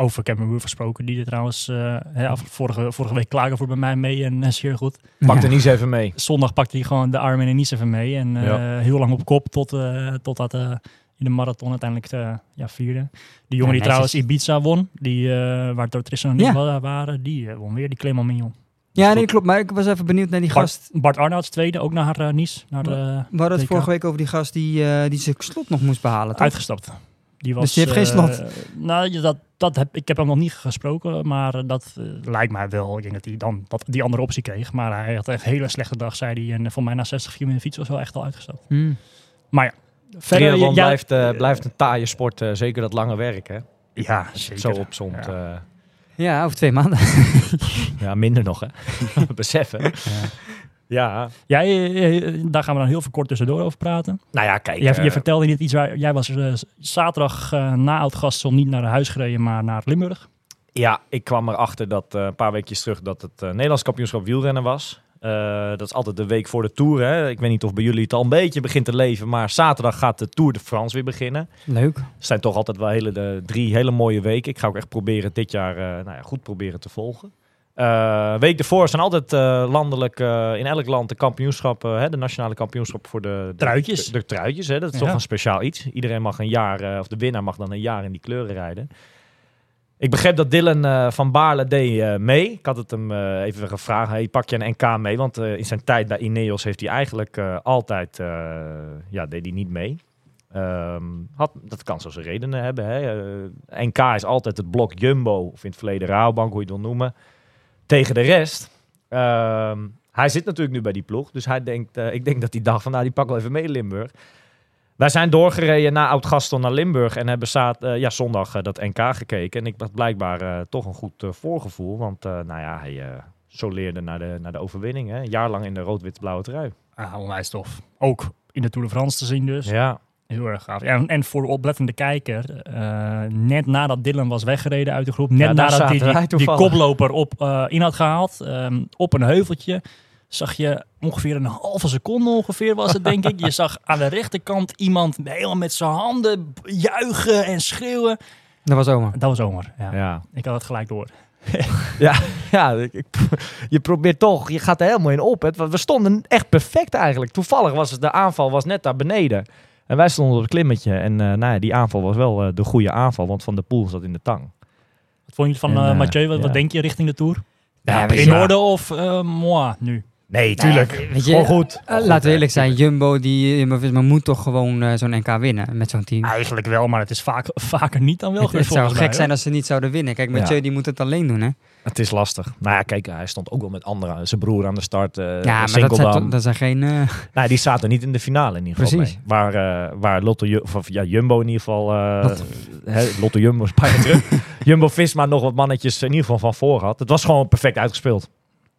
Over Cameron Wurf gesproken, die er trouwens eh, vorige, vorige week klagen voor bij mij mee en uh, zeer goed. Pak Ja. er niet eens even mee. Zondag pakte hij gewoon de arm en Nice even mee en eh, Ja. heel lang op kop tot, eh totdat eh in de marathon uiteindelijk eh, ja, vierde. Die jongen Ja, die trouwens. Ibiza won, die, eh waar Tristan en ik Ja. wa- waren, die won weer, die Clement Mignon. Ja, nee, klopt. Maar ik was even benieuwd naar die gast. Bart, Bart Arnouds tweede, ook naar Nice. Naar de, We hadden het vorige week over die gast die, eh, die zijn slot nog moest behalen, toch? uitgestapt. Die was, Dus die heeft geen eh, slot? nou, ja, dat, dat heb, ik heb hem nog niet gesproken, maar eh, dat eh, lijkt mij wel. Ik denk dat hij dan dat, die andere optie kreeg. Maar hij had echt een hele slechte dag, zei hij. En voor mij na 60 kilometer fiets was wel echt al uitgestapt. Hmm. Maar ja, verder... Ja, blijft, eh, eh, blijft een taaie sport. eh, zeker dat lange werk, hè? Ja, zeker. Zo opzomt. Ja. Ja. Ja, over twee maanden. ja, minder nog, hè? Beseffen. Ja. Jij, eh, eh, daar gaan we dan heel veel kort tussendoor over praten. Nou ja, kijk. Jij, eh, je vertelde net iets waar jij was eh, zaterdag eh, na Oud-Gastel niet naar huis gereden, maar naar Limburg. Ja, ik kwam erachter dat eh, een paar weekjes terug dat het eh, Nederlands kampioenschap wielrennen was. Eh, dat is altijd de week voor de Tour. Hè? Ik weet niet of bij jullie het al een beetje begint te leven, maar zaterdag gaat de Tour de France weer beginnen. Leuk. Het zijn toch altijd wel hele, de, drie hele mooie weken. Ik ga ook echt proberen dit jaar eh, nou ja, goed proberen te volgen. Eh, week ervoor zijn altijd eh, landelijk, eh, in elk land de kampioenschappen, hè, de nationale kampioenschap voor de, de Truitjes. De, de truitjes, hè, dat is Ja. toch een speciaal iets. Iedereen mag een jaar, of de winnaar mag dan een jaar in die kleuren rijden. Ik begreep dat Dylan van Baarle deed mee. Ik had het hem even gevraagd. Hey, pak je een NK mee? Want in zijn tijd bij Ineos heeft hij eigenlijk altijd... ja, deed hij niet mee. Ehm, had, dat kan zo zijn redenen hebben. Hè. NK is altijd het blok Jumbo, of in het verleden Rabobank, hoe je het wil noemen, tegen de rest. Ehm, hij zit natuurlijk nu bij die ploeg, dus hij denkt, eh, ik denk dat hij dacht van, nou, die pak wel even mee Limburg. Wij zijn doorgereden na Oud-Gastel naar Limburg en hebben zaad, eh, ja, zondag eh, dat NK gekeken. En ik had blijkbaar toch een goed voorgevoel, want nou ja, hij soleerde naar de, naar de overwinning. Hè. Een jaar lang in de rood-wit-blauwe trui. Ah, onwijs tof. Ook in de Tour de France te zien dus. Ja, Heel erg gaaf. Ja, en- voor de oplettende kijker, eh, net nadat Dylan was weggereden uit de groep, net Ja, nadat hij die, die koploper op, eh, in had gehaald, ehm, op een heuveltje, zag je ongeveer een halve seconde ongeveer was het denk ik. Je zag aan de rechterkant iemand helemaal met zijn handen juichen en schreeuwen. Dat was oma. Dat was Omer. Ja. ja. Ik had het gelijk door. Ja, ja ik, ik- je probeert toch, je gaat er helemaal in op. Het, we stonden echt perfect eigenlijk. Toevallig was het, de aanval was net daar beneden. En wij stonden op het klimmetje. En eh, nou ja, die aanval was wel eh, de goede aanval, want Van der Poel zat in de tang. Wat vond je van En, eh, Mathieu? Wat, ja. wat denk je richting de Tour? Ja, in orde of moi nu? Nee, tuurlijk. weet je, Gewoon goed. Eh, laten we eerlijk zijn, Jumbo, die Jumbo-Visma moet toch gewoon eh, zo'n NK winnen met zo'n team. Eigenlijk wel, maar het is vaak, vaker niet dan wel het, het zou gek mij, zijn als ze niet zouden winnen. Kijk, Mathieu Ja. die moet het alleen doen, hè? Het is lastig. Nou ja, kijk, hij stond ook wel met anderen. Zijn broer aan de start. eh ja, maar dat zijn, toch- dat zijn geen... eh, Nou, die zaten niet in de finale in ieder geval Precies. mee. Waar, eh, waar Lotto, of, ja, Jumbo in ieder geval... eh Lotto. Lotto Jumbo is jaar terug. Jumbo-Visma nog wat mannetjes in ieder geval van voor had. Het was gewoon perfect uitgespeeld.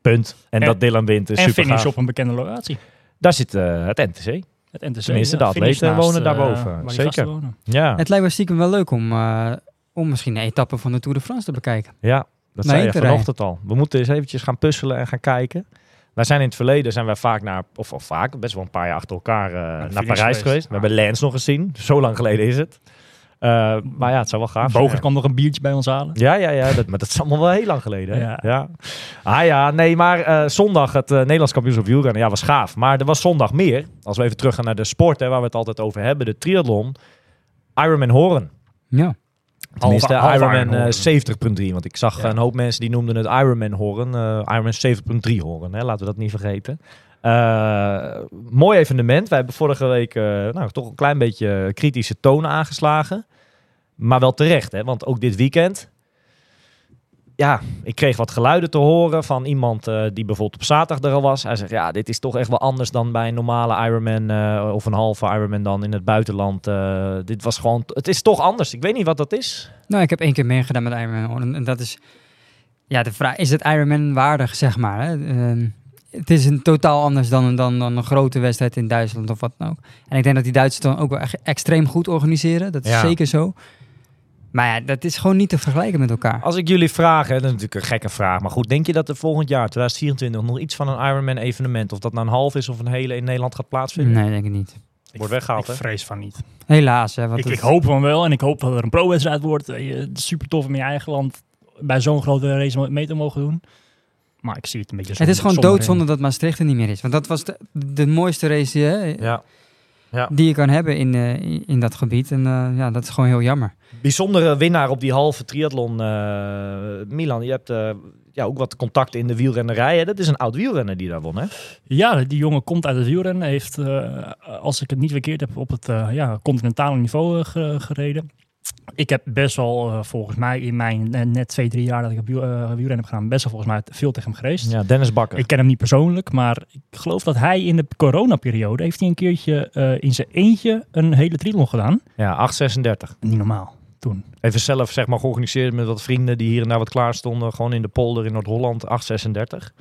Punt. En, En- dat Dylan wint is En super finish gaaf. op een bekende locatie. Daar zit eh, het NTC. Het NTC. Tenminste, ja, de atleten naast, wonen eh, daarboven, die zeker. wonen. Ja, Het lijkt me stiekem wel leuk om, eh, om misschien een etappe van de Tour de France te bekijken. ja dat Nee, zei je te vanochtend al. We moeten eens eventjes gaan puzzelen en gaan kijken. Wij zijn in het verleden zijn wij vaak naar, of, of vaak, best wel een paar jaar achter elkaar eh, naar Parijs geweest. geweest. We hebben Lens nog gezien. Zo lang geleden is het. Eh, maar ja, het zou wel gaaf zijn. Bogert kwam nog een biertje bij ons halen. Ja, ja, ja. Dat, maar dat is allemaal wel heel lang geleden. Hè? Ja. Ja. Ah ja, nee, maar eh, zondag het eh, Nederlands kampioenschap wielrennen, ja, was gaaf. Maar er was zondag meer. Als we even terug gaan naar de sport, hè, waar we het altijd over hebben. De triathlon. Ironman Horen. Ja. Tenminste, Halve- halve Ironman Iron eh, 70.3. Want ik zag Ja. een hoop mensen die noemden het Ironman Horen. eh Ironman 70.3 Horen. Hè? Laten we dat niet vergeten. Eh, mooi evenement. Wij hebben vorige week eh, nou, toch een klein beetje kritische tonen aangeslagen. Maar wel terecht, hè? want ook dit weekend. Ja, ik kreeg wat geluiden te horen van iemand eh, die bijvoorbeeld op zaterdag er al was. Hij zegt, ja, dit is toch echt wel anders dan bij een normale Ironman eh, of een halve Ironman dan in het buitenland. Dit was gewoon, het is toch anders. Ik weet niet wat dat is. Nou, ik heb één keer meegedaan met Ironman. En, dat is... Ja, de vraag, is het Ironman waardig, zeg maar? Hè? Het is een totaal anders dan, dan, dan een grote wedstrijd in Duitsland of wat dan ook. En ik denk dat die Duitsers dan ook wel echt extreem goed organiseren. Dat is Ja. zeker zo. Maar ja, dat is gewoon niet te vergelijken met elkaar. Als ik jullie vraag, hè, dat is natuurlijk een gekke vraag. Maar goed, denk je dat er volgend jaar, 2024, nog iets van een Ironman evenement, of dat nou een half is of een hele in Nederland gaat plaatsvinden? Nee, denk ik niet. Wordt weggehaald, Ik vrees van niet. Helaas. Hè, want Ik, het- ik hoop van wel en ik hoop dat er een pro-wedstrijd wordt. super tof om in je eigen land bij zo'n grote race mee te mogen doen. Maar ik zie het een beetje het is gewoon zonde in. doodzonde dat Maastricht er niet meer is. Want dat was de, de mooiste race hè, Ja. die je kan hebben in, eh, in- dat gebied. En eh, ja, dat is gewoon heel jammer. Bijzondere winnaar op die halve triathlon, eh, Milan. Je hebt, eh, ja, ook wat contacten in de wielrennerij. Hè? Dat is een oud wielrenner die daar won, hè? Ja, die jongen komt uit het wielrennen. Heeft, eh, als ik het niet verkeerd heb, op het eh, ja, continentale niveau eh, ge- gereden. Ik heb best wel, eh, volgens mij, in mijn eh, net twee, drie jaar dat ik op wielrennen heb gedaan, best wel volgens mij veel tegen hem gereisd. Ja, Dennis Bakker. Ik ken hem niet persoonlijk, maar ik geloof dat hij in de coronaperiode heeft hij een keertje in zijn eentje een hele triathlon gedaan. Ja, 836. Niet normaal toen. Even zelf zeg maar georganiseerd met wat vrienden die hier en daar wat klaar stonden. Gewoon in de polder in Noord-Holland, 836.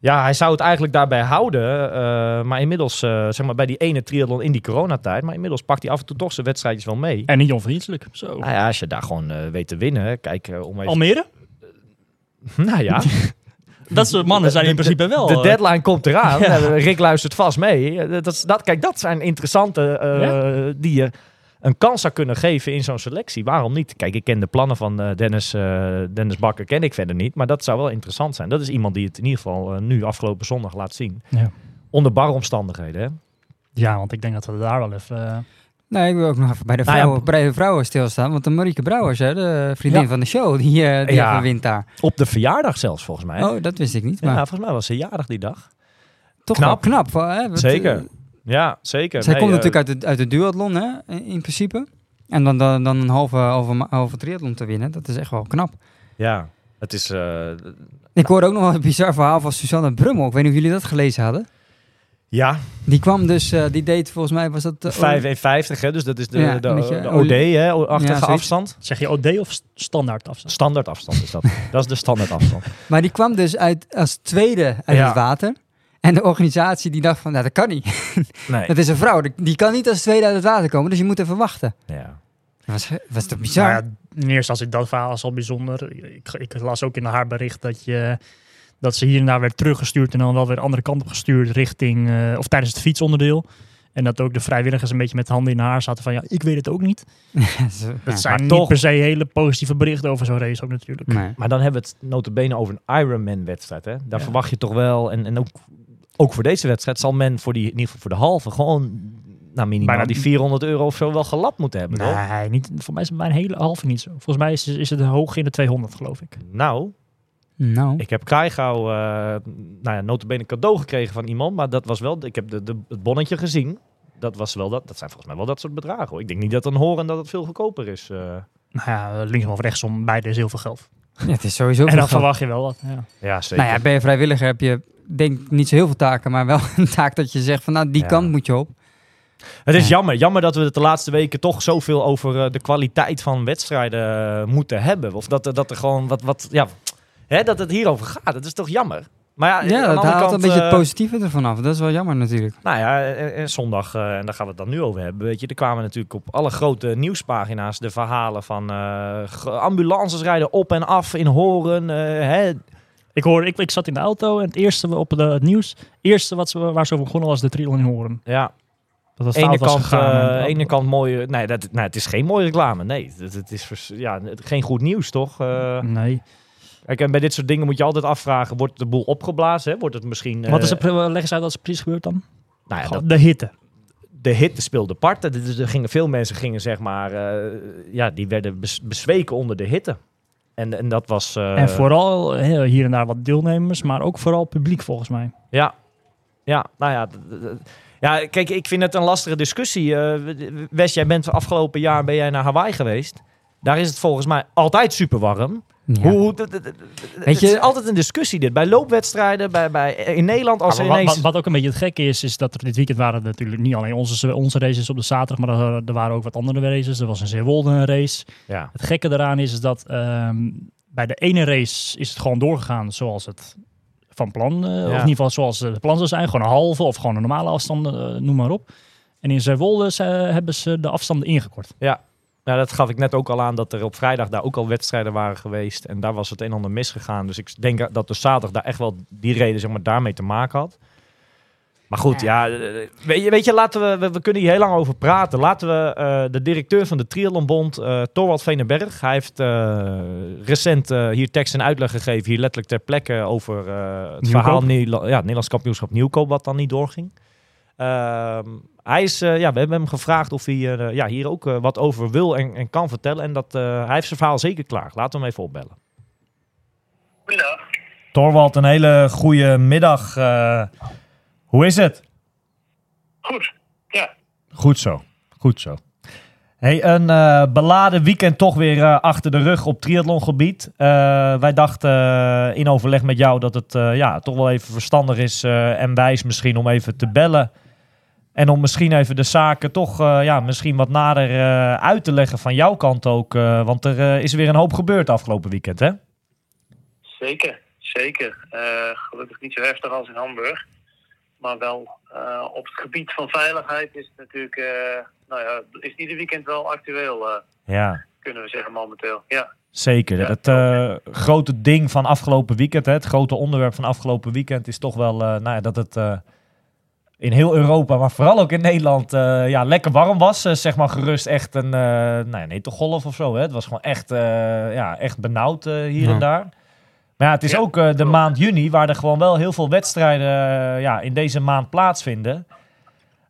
Ja, hij zou het eigenlijk daarbij houden. eh, maar inmiddels, eh, zeg maar bij die ene triathlon in die coronatijd. Maar inmiddels pakt hij af en toe toch zijn wedstrijdjes wel mee. En niet onverdienstelijk. Zo. Nou ja, als je daar gewoon eh, weet te winnen. Kijk, om even... Almere? Nou ja, Dat soort mannen zijn in principe wel. de deadline komt eraan. Ja. Rick luistert vast mee. Dat, dat, kijk, dat zijn interessante eh, die je een kans zou kunnen geven in zo'n selectie. Waarom niet? Kijk, ik ken de plannen van eh, Dennis, eh, Dennis Bakker, ken ik verder niet. Maar dat zou wel interessant zijn. Dat is iemand die het in ieder geval eh, nu afgelopen zondag laat zien. Ja. Onder barre omstandigheden. Hè? Ja, want ik denk dat we daar wel even... Nee, ik wil ook nog even bij de Nou ja, vrouwen, bij de vrouwen stilstaan. Want de Marieke Brouwers, hè, de vriendin Ja. van de show, die, eh, die Ja. even wint daar. Op de verjaardag zelfs, volgens mij. Oh, dat wist ik niet. Maar ja, volgens mij was ze jarig die dag. toch knap. wel knap. Hè? Want, Zeker. Ja, zeker. zij Nee, komt eh, natuurlijk uit de, uit de duathlon, hè, in in principe. En dan, dan, dan een halve, halve, halve triathlon te winnen, dat is echt wel knap. Ja, het is... eh, Ik hoorde ook nog wel een bizar verhaal van Suzanne Brummel. Ik weet niet of jullie dat gelezen hadden. ja, Die kwam dus, eh, die deed volgens mij, was dat... eh, 5,51 hè, dus dat is de, Ja, de, OD, hè, achtige Ja, afstand. zeg je OD of st- standaard afstand? Standaard afstand is dat. dat is de standaard afstand. Maar die kwam dus uit, als tweede uit Ja. het water. En de organisatie die dacht van, nou dat kan niet. Nee. Dat is een vrouw, die- die kan niet als tweede uit het water komen. Dus je moet even wachten. Ja. Dat was, was toch bizar? Nou ja, eerste instantie dat verhaal is al bijzonder. Ik, ik las ook in haar bericht dat, je, dat ze hier en daar werd teruggestuurd en dan wel weer de andere kant op gestuurd richting, eh, of tijdens het fietsonderdeel. En dat ook de vrijwilligers een beetje met handen in haar zaten van ja, ik weet het ook niet. Dat ja. zijn niet toch- per se hele positieve berichten over zo'n race ook natuurlijk. Nee. Maar dan hebben we het notabene over een Ironman-wedstrijd. Hè? Daar Ja. verwacht je toch wel, en, en ook, ook voor deze wedstrijd zal men voor die, in ieder geval voor de halve gewoon nou, minimaal Bijna- die 400 euro of zo wel gelapt moeten hebben. toch? Nee, niet, voor mij is het bij een hele halve niet zo. Volgens mij is, is het hoog in de 200 geloof ik. Nou, Nou, ik heb Krijgouw, eh nou ja, notabene cadeau gekregen van iemand, maar dat was wel, ik heb de, de, het bonnetje gezien. Dat was wel dat, dat zijn volgens mij wel dat soort bedragen. Hoor. Ik denk niet dat dan horen dat het veel goedkoper is. eh. Nou ja, linksom of rechtsom, beide is heel veel geld. ja, het is sowieso En dan geld. verwacht je wel wat. Ja. ja, zeker. Nou ja, ben je vrijwilliger heb je, denk niet zo heel veel taken, maar wel een taak dat je zegt van, nou die Ja. kant moet je op. Het is Ja. jammer. Jammer dat we het de laatste weken toch zoveel over eh, de kwaliteit van wedstrijden eh, moeten hebben. Of dat, er- dat er gewoon wat, wat ja, hè, dat het hierover gaat. Het is toch jammer. Maar ja, aan Ja, dat andere haalt kant, een beetje het eh, positieve ervan af. Dat is wel jammer natuurlijk. Nou ja, en, en zondag, eh, en daar gaan we het dan nu over hebben. Weet je, er kwamen natuurlijk op alle grote nieuwspagina's de verhalen van eh, ambulances rijden op en af in Horen. eh, hè. Ik, hoor, ik, ik zat in de auto en het eerste op de, het nieuws, het eerste wat ze, waar ze over begonnen was de triathlon in Horen. Ja, Dat het ene was kant, gegaan. eh, en- ene kant mooie. Nee, dat, nee, het is geen mooie reclame. Nee, het, het is vers- ja, geen goed nieuws, toch? Eh, Nee. Kijk, en bij dit soort dingen moet je altijd afvragen: wordt de boel opgeblazen? Hè? Wordt het misschien. Wat is eh, er, leg eens uit wat er precies gebeurt dan. Nou ja, dat, de hitte. de hitte speelde parten. Dus er gingen veel mensen gingen zeg maar, eh, ja, die werden bes- bezweken onder de hitte. En, en dat was. eh, en vooral hier en daar wat deelnemers, maar ook vooral publiek volgens mij. Ja, ja, nou ja. Ja, kijk, ik vind het een lastige discussie. Eh, Wes, jij bent afgelopen jaar ben jij naar Hawaii geweest. Daar is het volgens mij altijd super warm. Ja. Hoe, d- d- het je- is altijd een discussie dit. Bij loopwedstrijden, bij, bij, in Nederland als wa- ineens... wat, ook een beetje het gekke is, is dat er dit weekend waren natuurlijk niet alleen onze, onze races op de zaterdag, maar er, er waren ook wat andere races. Er was een Zeewolde race. Ja, Het gekke daaraan is, is dat ehm, bij de ene race is het gewoon doorgegaan zoals het van plan, eh, of in ieder geval zoals de plan zou zijn. Gewoon een halve of gewoon een normale afstand, eh, noem maar op. En in Zeewolde ze- hebben ze de afstanden ingekort. Nou, dat gaf ik net ook al aan dat er op vrijdag daar ook al wedstrijden waren geweest. En daar was het een en ander misgegaan. Dus ik denk dat de zaterdag daar echt wel die reden zeg maar, daarmee te maken had. Maar goed, ja, weet, je, weet je, laten we, we, we kunnen hier heel lang over praten. Laten we eh, de directeur van de Triathlonbond, eh Torwald Venenberg, hij heeft eh, recent hier tekst en uitleg gegeven, hier letterlijk ter plekke over het Nieuwkoop. verhaal ja, Nederlands kampioenschap Nieuwkoop, wat dan niet doorging. Hij is, eh, ja, we hebben hem gevraagd of hij eh, ja, hier ook eh, wat over wil en, en kan vertellen. En dat, eh, hij heeft zijn verhaal zeker klaar. Laten we hem even opbellen. Goedendag. Torwald, een hele goede middag. Eh, hoe is het? Goed, ja. Goed zo, goed zo. Hey, een eh, beladen weekend toch weer eh, achter de rug op triathlongebied. Eh, wij dachten in overleg met jou dat het eh, ja, toch wel even verstandig is eh, en wijs misschien om even te bellen. En om misschien even de zaken toch eh, ja, misschien wat nader eh, uit te leggen van jouw kant ook. eh, want er is weer een hoop gebeurd afgelopen weekend, hè? Zeker, zeker. Gelukkig niet zo heftig als in Hamburg. Maar wel op het gebied van veiligheid is het natuurlijk, nou ja, is ieder weekend wel actueel, Ja. kunnen we zeggen momenteel. Ja, Zeker. Ja. Het grote ding van afgelopen weekend, hè, het grote onderwerp van afgelopen weekend, is toch wel nou ja, dat het in heel Europa, maar vooral ook in Nederland, eh, ja, lekker warm was. Eh, zeg maar gerust echt een, eh nou ja, nee, toch golf of zo. Hè? Het was gewoon echt, eh, ja, echt benauwd hier Ja. en daar. Maar ja, het is Ja, ook de klopt. maand juni, waar er gewoon wel heel veel wedstrijden ja, in deze maand plaatsvinden.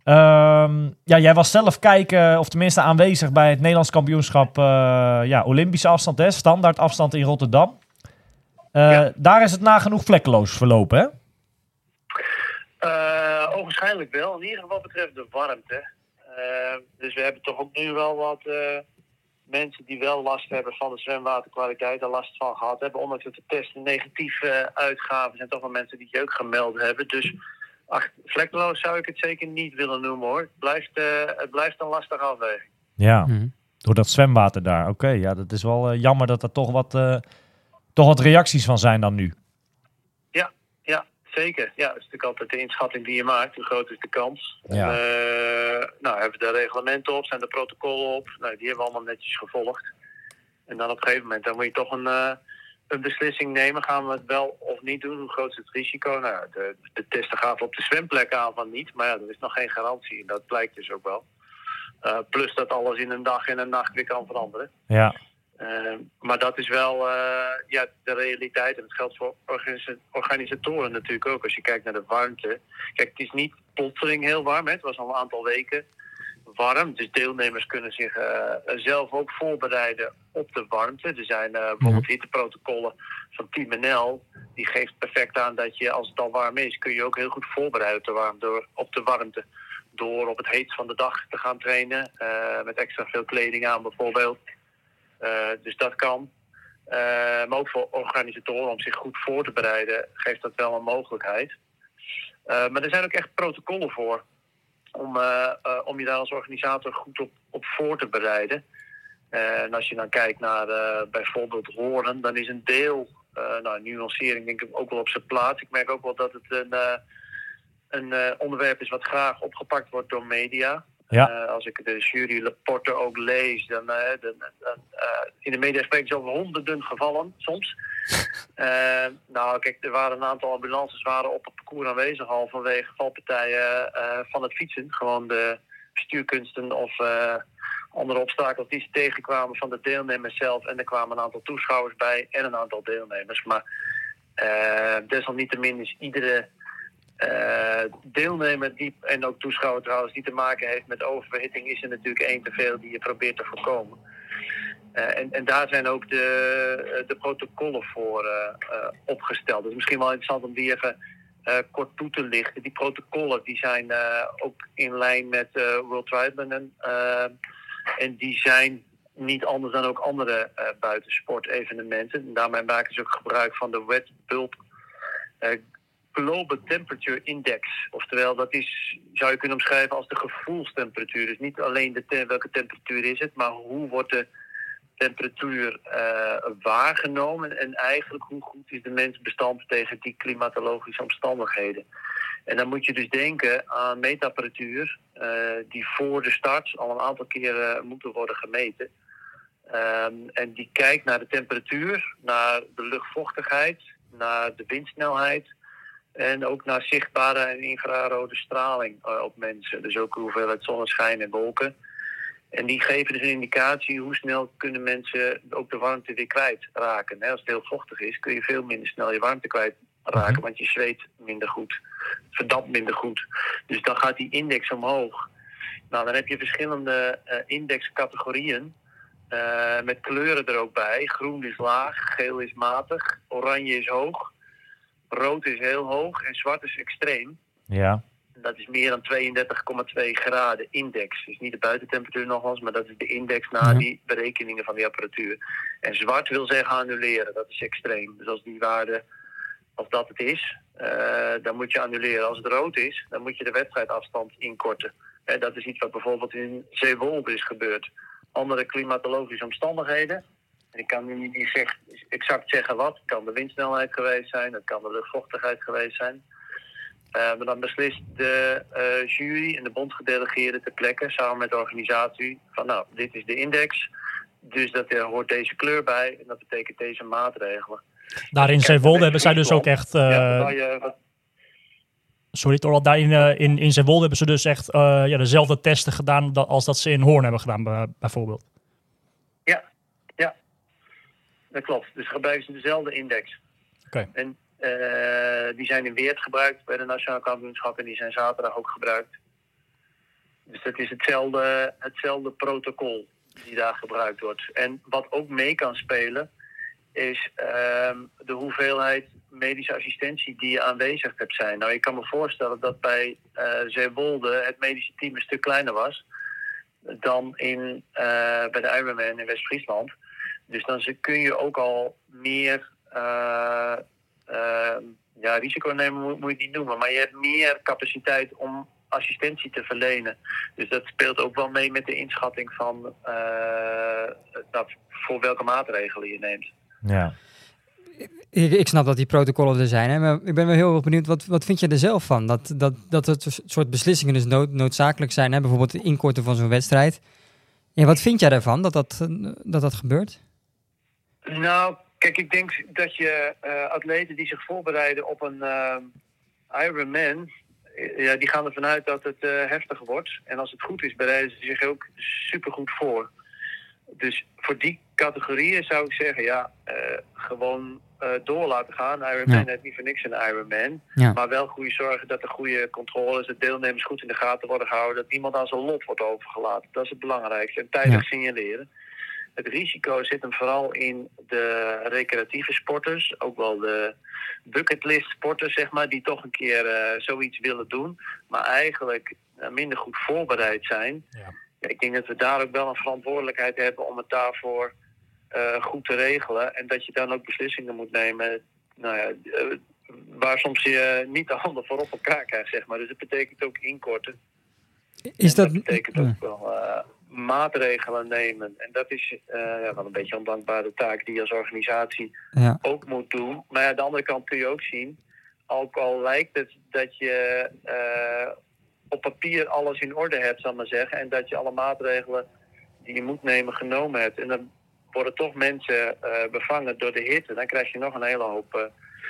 Ehm, ja, jij was zelf kijken, of tenminste aanwezig bij het Nederlands kampioenschap eh, ja, Olympische afstand, hè, standaard afstand in Rotterdam. Eh, Ja. Daar is het nagenoeg vlekkeloos verlopen, hè? Ogenschijnlijk wel, in ieder geval betreft de warmte. Eh, dus we hebben toch ook nu wel wat eh, mensen die wel last hebben van de zwemwaterkwaliteit, er last van gehad hebben. Ondanks dat de testen negatief eh, uitgaven, zijn toch wel mensen die het ook gemeld hebben. Dus ach, vlekkeloos zou ik het zeker niet willen noemen hoor. Het blijft, eh, het blijft een lastige afweging. Ja, Mhm. door dat zwemwater daar. Oké, ja, dat is wel jammer dat er toch wat, eh, toch wat reacties van zijn dan nu. Zeker. Ja, dat is natuurlijk altijd de inschatting die je maakt. Hoe groot is de kans? Ja. Eh, nou, hebben we de reglementen op, zijn de protocollen op. Nou, die hebben we allemaal netjes gevolgd. En dan op een gegeven moment dan moet je toch een, eh, een beslissing nemen. Gaan we het wel of niet doen? Hoe groot is het risico? Nou, ja, de, de testen gaven op de zwemplek aan van niet. Maar ja, er is nog geen garantie. En dat blijkt dus ook wel. Eh, plus dat alles in een dag en een nacht weer kan veranderen. Ja, Eh, maar dat is wel eh, ja, de realiteit. En dat geldt voor organisa- organisatoren natuurlijk ook. Als je kijkt naar de warmte. Kijk, het is niet plotseling heel warm. Hè. Het was al een aantal weken warm. Dus deelnemers kunnen zich eh, zelf ook voorbereiden op de warmte. Er zijn eh, bijvoorbeeld hitteprotocollen van Team NL. Die geeft perfect aan dat je, als het al warm is, kun je ook heel goed voorbereiden op de, warm, door, op de warmte. Door op het heetst van de dag te gaan trainen. met extra veel kleding aan bijvoorbeeld. Eh, dus dat kan. Eh, maar ook voor organisatoren om zich goed voor te bereiden, geeft dat wel een mogelijkheid. Eh, maar er zijn ook echt protocollen voor. Om, om je daar als organisator goed op, op voor te bereiden. En als je dan kijkt naar bijvoorbeeld horen, dan is een deel, nou, nuancering denk ik ook wel op zijn plaats. Ik merk ook wel dat het een, een onderwerp is wat graag opgepakt wordt door media. Ja. Eh, als ik de juryrapporten ook lees, dan, eh, dan, dan, eh, in de media spreken ze over honderden gevallen soms. Nou, kijk, er waren een aantal ambulances waren op het parcours aanwezig al vanwege valpartijen van het fietsen. Gewoon de stuurkunsten of andere obstakels die ze tegenkwamen van de deelnemers zelf. En er kwamen een aantal toeschouwers bij en een aantal deelnemers. Maar eh, desalniettemin is iedere eh, deelnemer die, en ook toeschouwer trouwens die te maken heeft met oververhitting, is er natuurlijk één te veel die je probeert te voorkomen. Eh, en, en daar zijn ook de, eh, de protocollen voor eh, opgesteld. Dus misschien wel interessant om die even kort toe te lichten. Die protocollen die zijn ook in lijn met World Triathlon. en die zijn niet anders dan ook andere buitensportevenementen. En daarmee maken ze ook gebruik van de Wet Bulb Global Temperature Index. Oftewel, dat is, zou je kunnen omschrijven als de gevoelstemperatuur. Dus niet alleen de welke temperatuur is het, maar hoe wordt de temperatuur eh, waargenomen en eigenlijk hoe goed is de mens bestand tegen die klimatologische omstandigheden. En dan moet je dus denken aan meetapparatuur eh, die voor de start al een aantal keren moeten worden gemeten. Ehm, en die kijkt naar de temperatuur, naar de luchtvochtigheid, naar de windsnelheid en ook naar zichtbare en infrarode straling eh, op mensen. Dus ook hoeveelheid zonneschijn en wolken. En die geven dus een indicatie hoe snel kunnen mensen ook de warmte weer kwijtraken. Als het heel vochtig is, kun je veel minder snel je warmte kwijtraken, Mhm. want je zweet minder goed, verdampt minder goed. Dus dan gaat die index omhoog. Nou, dan heb je verschillende eh, indexcategorieën. eh, met kleuren er ook bij. Groen is laag, geel is matig, oranje is hoog. Rood is heel hoog en zwart is extreem. Ja. Dat is meer dan 32,2 graden index. Dus niet de buitentemperatuur nogmaals, maar dat is de index na die berekeningen van die apparatuur. En zwart wil zeggen annuleren, dat is extreem. Dus als die waarde, als dat het is, eh, dan moet je annuleren. Als het rood is, dan moet je de wedstrijdafstand inkorten. Hè, dat is iets wat bijvoorbeeld in Zeewolde is gebeurd. Andere klimatologische omstandigheden. Ik kan nu niet zeg- exact zeggen wat. Het kan de windsnelheid geweest zijn, het kan de luchtvochtigheid geweest zijn. Eh, maar dan beslist de eh, jury en de bondgedelegeerde ter plekke samen met de organisatie van nou, dit is de index. Dus dat er hoort deze kleur bij en dat betekent deze maatregelen. Daar in Zeewolde hebben zij dus ook echt... eh, ja, je Sorry, Torwald, daar in, eh, in, in Zeewolde hebben ze dus echt eh, ja, dezelfde testen gedaan da- als dat ze in Hoorn hebben gedaan, bij- bijvoorbeeld. Dat klopt. Dus gebruiken ze dezelfde index. Oké. En eh, die zijn in Weert gebruikt bij de Nationale Kampioenschap en die zijn zaterdag ook gebruikt. Dus dat is hetzelfde, hetzelfde protocol die daar gebruikt wordt. En wat ook mee kan spelen, is ehm, de hoeveelheid medische assistentie die je aanwezig hebt zijn. Nou, ik kan me voorstellen dat bij eh Zeewolde het medische team een stuk kleiner was dan in, eh, bij de Ironman in West-Friesland. Dus dan kun je ook al meer eh, eh, ja, risico nemen, moet, moet je het niet noemen. Maar je hebt meer capaciteit om assistentie te verlenen. Dus dat speelt ook wel mee met de inschatting van eh, dat, voor welke maatregelen je neemt. Ja. Ik, ik snap dat die protocollen er zijn, hè, maar ik ben wel heel erg benieuwd, wat, wat vind je er zelf van? Dat, dat, dat het soort beslissingen dus nood, noodzakelijk zijn, hè? bijvoorbeeld het inkorten van zo'n wedstrijd. Ja, wat vind jij daarvan, dat dat, dat, dat gebeurt? Nou, kijk, ik denk dat je eh, atleten die zich voorbereiden op een eh, Ironman, eh, ja, die gaan ervan uit dat het eh, heftiger wordt. En als het goed is, bereiden ze zich ook supergoed voor. Dus voor die categorieën zou ik zeggen, ja, gewoon door laten gaan. Ironman Ja. heeft niet voor niks een Ironman. Ja. Maar wel goede zorgen dat er goede controles, dat deelnemers goed in de gaten worden gehouden, dat niemand aan zijn lot wordt overgelaten. Dat is het belangrijkste. En tijdig signaleren. Het risico zit hem vooral in de recreatieve sporters, ook wel de bucketlist sporters, zeg maar, die toch een keer eh, zoiets willen doen, maar eigenlijk eh, minder goed voorbereid zijn. Ja. Ja, ik denk dat we daar ook wel een verantwoordelijkheid hebben om het daarvoor eh, goed te regelen. En dat je dan ook beslissingen moet nemen nou ja, waar soms je niet de handen voor op elkaar krijgt, zeg maar. Dus dat betekent ook inkorten. Is En dat, betekent ook wel maatregelen nemen. En dat is eh, ja, wel een beetje een ondankbare taak die je als organisatie ja. ook moet doen. Maar ja, aan de andere kant kun je ook zien, ook al lijkt het dat je eh, op papier alles in orde hebt, zal ik maar zeggen, en dat je alle maatregelen die je moet nemen genomen hebt. En dan worden toch mensen eh, bevangen door de hitte. Dan krijg je nog een hele hoop eh,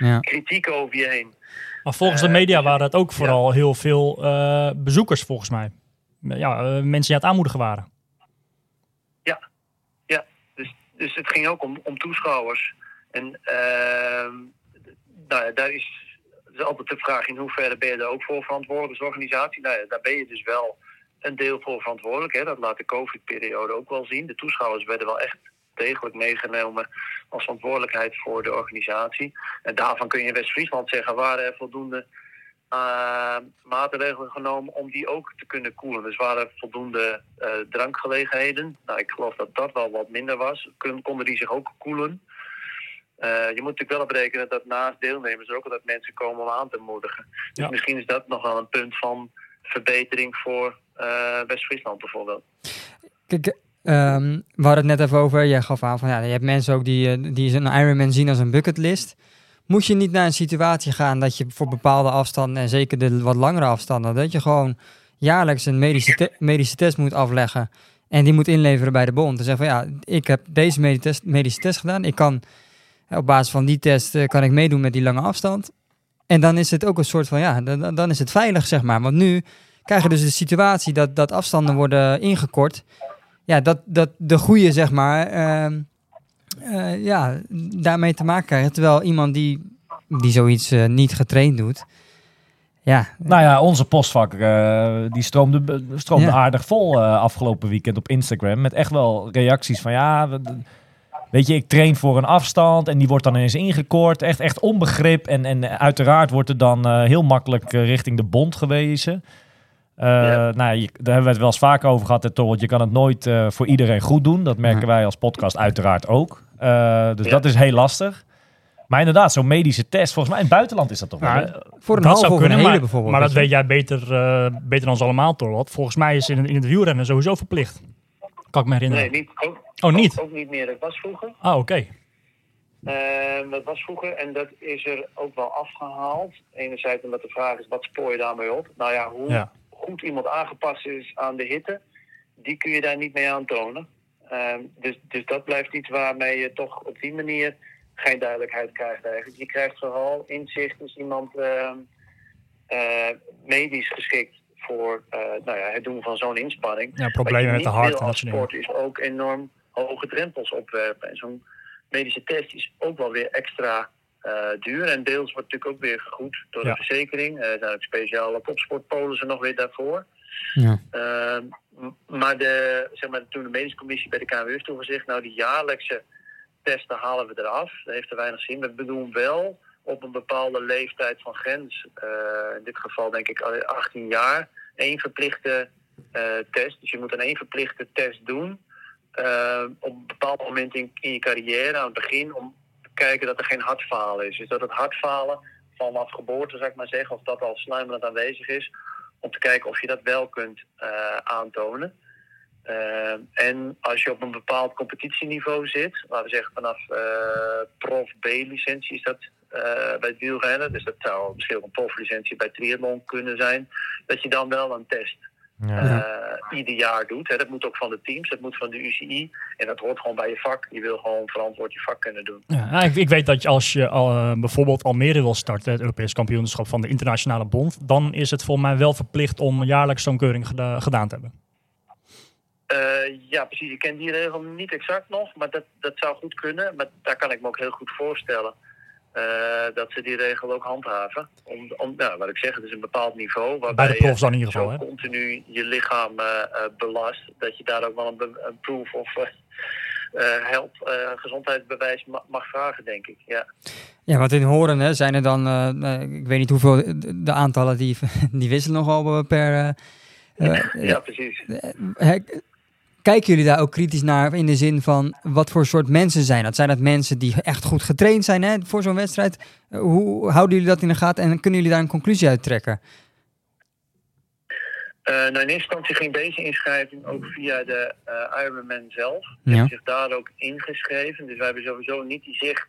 Ja. kritiek over je heen. Maar volgens de media dus- waren het ook vooral heel veel eh, bezoekers, volgens mij. Ja, eh, mensen aan het aanmoedigen waren. Dus, dus het ging ook om, om toeschouwers. En ehm, nou ja, daar is, is altijd de vraag in hoeverre ben je daar ook voor verantwoordelijk als organisatie. Nou ja, daar ben je dus wel een deel voor verantwoordelijk. Hè. Dat laat de COVID-periode ook wel zien. De toeschouwers werden wel echt degelijk meegenomen als verantwoordelijkheid voor de organisatie. En daarvan kun je in West-Friesland zeggen, waren er voldoende eh, maatregelen genomen om die ook te kunnen koelen. Dus waren voldoende eh, drankgelegenheden. Nou, ik geloof dat dat wel wat minder was. Konden die zich ook koelen. Eh, je moet natuurlijk wel op rekenen dat naast deelnemers er ook altijd mensen komen om aan te moedigen. Dus Ja. misschien is dat nog wel een punt van verbetering voor eh, West-Friesland bijvoorbeeld. Kijk, ehm, we hadden het net even over, jij gaf aan van ja, je hebt mensen ook die, die een Ironman zien als een bucketlist. Moet je niet naar een situatie gaan dat je voor bepaalde afstanden, en zeker de wat langere afstanden, dat je gewoon jaarlijks een medische, medische test moet afleggen en die moet inleveren bij de bond. En zeggen van ja, ik heb deze medische test, medische test gedaan, ik kan op basis van die test eh, kan ik meedoen met die lange afstand. En dan is het ook een soort van ja, dan, dan is het veilig zeg maar. Want nu krijg je dus de situatie dat, dat afstanden worden ingekort ja, dat, dat de goede, zeg maar, ehm, eh, ja, daarmee te maken krijgen. Terwijl iemand die, die zoiets eh, niet getraind doet, ja, Nou ja, onze postvak eh, die stroomde, stroomde Ja. aardig vol eh, afgelopen weekend op Instagram. Met echt wel reacties van ja, we- Weet je, ik train voor een afstand en die wordt dan ineens ingekort. Echt, echt onbegrip. En, en uiteraard wordt er dan eh, heel makkelijk richting de bond gewezen. Eh, nou, je, daar hebben we het wel eens vaak over gehad. Je kan het nooit eh, voor iedereen goed doen. Dat merken Ja. wij als podcast uiteraard ook. Eh, dus Ja. dat is heel lastig. Maar inderdaad, zo'n medische test, volgens mij in het buitenland is dat toch wel. Nou? Voor een zou of kunnen, een hele maar, bijvoorbeeld. maar dat weet jij beter, eh, beter dan ons allemaal, Torwald. Volgens mij is in, in het wielrennen sowieso verplicht. Kan ik me herinneren. Nee, niet, ook, Oh, niet? ook niet meer. Dat was vroeger. Ah, oké. Eh, dat was vroeger en dat is er ook wel afgehaald. Enerzijds omdat de vraag is, wat spoor je daarmee op? Nou ja, hoe Ja. goed iemand aangepast is aan de hitte, die kun je daar niet mee aantonen. Ehm, dus, dus dat blijft iets waarmee je toch op die manier geen duidelijkheid krijgt eigenlijk. Je krijgt vooral inzicht, is iemand ehm, eh, medisch geschikt voor eh, nou ja, het doen van zo'n inspanning. Ja, problemen met de hart en dat als soort sport is ook enorm hoge drempels opwerpen. En zo'n medische test is ook wel weer extra eh, duur. En deels wordt natuurlijk ook weer gegoed door Ja. de verzekering. Eh, Er zijn ook speciale topsportpolissen nog weer daarvoor. Ja. Ehm, maar de, zeg maar, toen de medische commissie bij de KNWU heeft toegezegd... nou, die jaarlijkse testen halen we eraf. Dat heeft er weinig zin. We bedoelen wel op een bepaalde leeftijd van grens... eh, in dit geval denk ik 18 jaar... één verplichte eh, test. Dus je moet een één verplichte test doen... eh, op een bepaald moment in, in je carrière, aan het begin... om te kijken dat er geen hartfalen is. Dus dat het hartfalen vanaf geboorte, zou ik maar zeggen... of dat al sluimerend aanwezig is om te kijken of je dat wel kunt eh, aantonen. Eh, en als je op een bepaald competitieniveau zit, laten we zeggen vanaf eh, prof B-licentie is dat bij het wielrennen, dus dat zou misschien ook een proflicentie bij triathlon kunnen zijn, dat je dan wel een test Ja. eh, ieder jaar doet. Hè. Dat moet ook van de teams, dat moet van de UCI en dat hoort gewoon bij je vak. Je wil gewoon verantwoord je vak kunnen doen. Ja, nou, ik, ik weet dat je als je al, eh, bijvoorbeeld Almere wil starten, het Europees kampioenschap van de internationale bond, dan is het volgens mij wel verplicht om jaarlijks zo'n keuring geda- gedaan te hebben. Eh, ja, precies. Ik ken die regel niet exact nog, maar dat, dat zou goed kunnen. Maar daar kan ik me ook heel goed voorstellen dat ze die regel ook handhaven. Om, om nou, wat ik zeg, het is een bepaald niveau waarbij Bij de profs dan in ieder geval. Hè? continu je lichaam eh, eh, belast, dat je daar ook wel een, proof of eh eh, help, eh, gezondheidsbewijs ma- mag vragen, denk ik. Ja. Ja, want in Horen hè, zijn er dan, eh, eh, ik weet niet hoeveel, de, aantallen die, die wisselen nogal per... eh, eh, ja, precies. Kijken jullie daar ook kritisch naar in de zin van wat voor soort mensen zijn dat? Zijn dat mensen die echt goed getraind zijn hè, voor zo'n wedstrijd? Eh, Hoe houden jullie dat in de gaten en kunnen jullie daar een conclusie uit trekken? Eh, nou, in eerste instantie ging deze inschrijving ook via de eh, Ironman zelf. Ze Ja. hebben zich daar ook ingeschreven. Dus wij hebben sowieso niet die zicht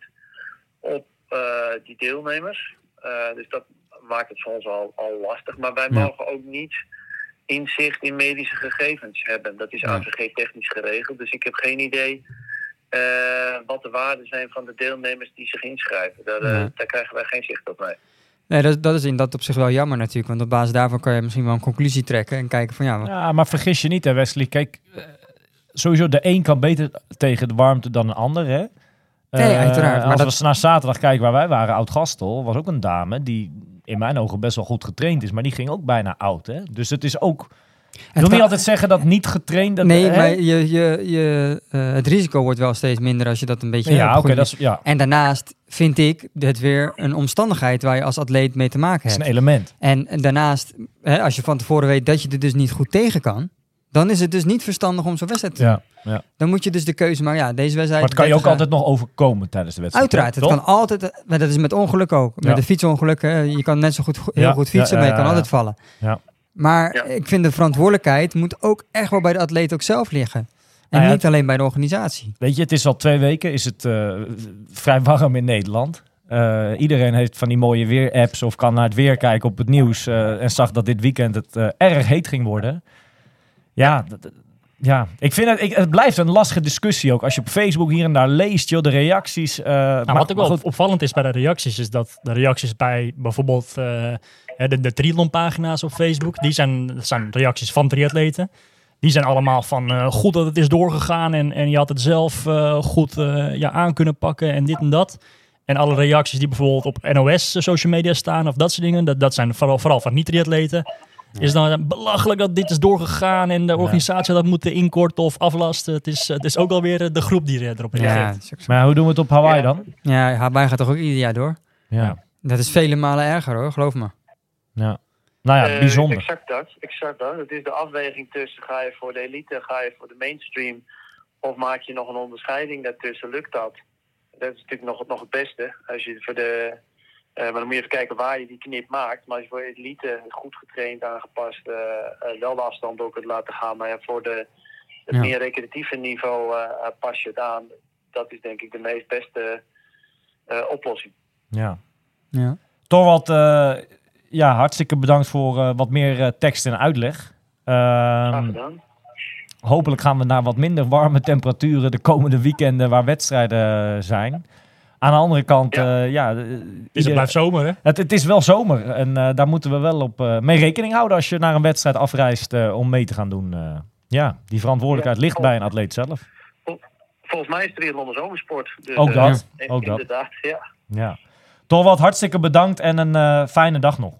op die deelnemers. Dus dat maakt het voor ons al, al lastig. Maar wij Ja. mogen ook niet inzicht in medische gegevens hebben. Dat is Ja. AVG technisch geregeld. Dus ik heb geen idee eh, wat de waarden zijn van de deelnemers die zich inschrijven. Daar, eh, Ja. daar krijgen wij geen zicht op mee. Nee, dat, dat is in dat op zich wel jammer natuurlijk. Want op basis daarvan kan je misschien wel een conclusie trekken en kijken van ja, wat- Ja, maar vergis je niet, hè, Wesley. Kijk, eh, sowieso de een kan beter tegen de warmte dan de ander, hè? Nee, uiteraard, maar Als dat- we naar zaterdag kijken waar wij waren, Oud-Gastel, was ook een dame die in mijn ogen best wel goed getraind is, maar die ging ook bijna oud, hè? Dus het is ook... Ik wil niet altijd zeggen dat niet getraind... Dat, nee, hè? maar je, je, je, eh, het risico wordt wel steeds minder als je dat een beetje Ja, goede- dat is, ja, En daarnaast vind ik het weer een omstandigheid waar je als atleet mee te maken dat is hebt. een element. En daarnaast, hè, als je van tevoren weet dat je er dus niet goed tegen kan, dan is het dus niet verstandig om zo'n wedstrijd te doen. Ja, ja. Dan moet je dus de keuze maken. Ja, deze wedstrijd. Maar het kan je ook 30 altijd nog overkomen tijdens de wedstrijd. Uiteraard, het toch? kan altijd. Maar dat is met ongeluk ook. Met Ja. een fietsongeluk. Hè, je kan net zo goed, heel Ja, goed fietsen, ja, maar je kan ja, altijd vallen. Ja. Maar Ja. ik vind de verantwoordelijkheid moet ook echt wel bij de atleet ook zelf liggen. En Nou ja, niet alleen bij de organisatie. Weet je, het is al twee weken is het eh, vrij warm in Nederland. Eh, iedereen heeft van die mooie weer-apps of kan naar het weer kijken op het nieuws. eh, en zag dat dit weekend het eh, erg heet ging worden. Ja, ja. ik vind het, ik, het blijft een lastige discussie ook. Als je op Facebook hier en daar leest, joh, de reacties. eh, Nou, maar- wat ook wel goed, opvallend is bij de reacties, is dat de reacties bij bijvoorbeeld eh, de, de triathlonpagina's op Facebook, die zijn, dat zijn reacties van triatleten. Die zijn allemaal van eh, goed dat het is doorgegaan en, en je had het zelf goed ja, aan kunnen pakken en dit en dat. En alle reacties die bijvoorbeeld op NOS social media staan of dat soort dingen, dat, dat zijn vooral, vooral van niet-triatleten. Is nou belachelijk dat dit is doorgegaan en de organisatie had dat moeten inkorten of aflasten? Het is, het is ook alweer eh, de groep die er- erop reageert. Maar hoe doen we het op Hawaii Ja. dan? ja, Hawaii gaat toch ook ieder jaar door? Ja. Dat is vele malen erger hoor, geloof me. ja. Nou ja, Eh, bijzonder. exact dat, exact dat. Het is de afweging tussen ga je voor de elite, ga je voor de mainstream of maak je nog een onderscheiding daartussen, lukt dat? Dat is natuurlijk nog, nog het beste. Als je voor de, eh, maar dan moet je even kijken waar je die knip maakt. Maar als je voor elite goed getraind, aangepast, eh, eh, wel de afstand ook kunt laten gaan. Maar ja, voor de, het Ja. meer recreatieve niveau pas je het aan. Dat is denk ik de meest beste eh, oplossing. Ja. Ja. Torwald, eh ja, hartstikke bedankt voor eh, wat meer tekst en uitleg. Graag Ehm, gedaan. hopelijk gaan we naar wat minder warme temperaturen de komende weekenden waar wedstrijden zijn. Aan de andere kant, Ja. ja, ja, eh, Dus het blijft zomer, hè? het, het is wel zomer en eh, daar moeten we wel op eh, mee rekening houden als je naar een wedstrijd afreist eh, om mee te gaan doen. eh. ja, die verantwoordelijkheid Ja. ligt bij een atleet zelf. Volgens mij is triathlon een zomersport. Dus, Ook eh, dat, in- ook dat. Inderdaad, ja. Ja. Torwald, hartstikke bedankt en een eh, fijne dag nog.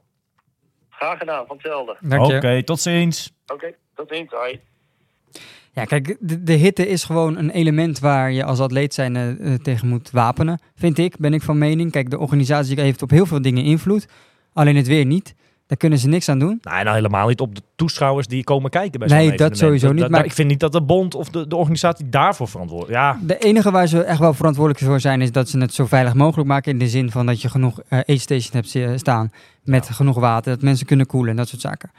Graag gedaan, van hetzelfde. Oké, tot ziens. Oké, tot ziens. Hoi. Ja, kijk, de, de hitte is gewoon een element waar je als atleet zijn eh, eh, tegen moet wapenen. Vind ik, ben ik van mening. Kijk, de organisatie heeft op heel veel dingen invloed. Alleen het weer niet. Daar kunnen ze niks aan doen. Nee, nou helemaal niet op de toeschouwers die komen kijken bij zo'n Nee, dat sowieso niet, dat- maar- ik vind niet dat de bond of de, de organisatie daarvoor verantwoordelijk Ja, De enige waar ze echt wel verantwoordelijk voor zijn, is dat ze het zo veilig mogelijk maken. In de zin van dat je genoeg eh aid-station hebt zi- staan met genoeg water. Dat mensen kunnen koelen en dat soort zaken.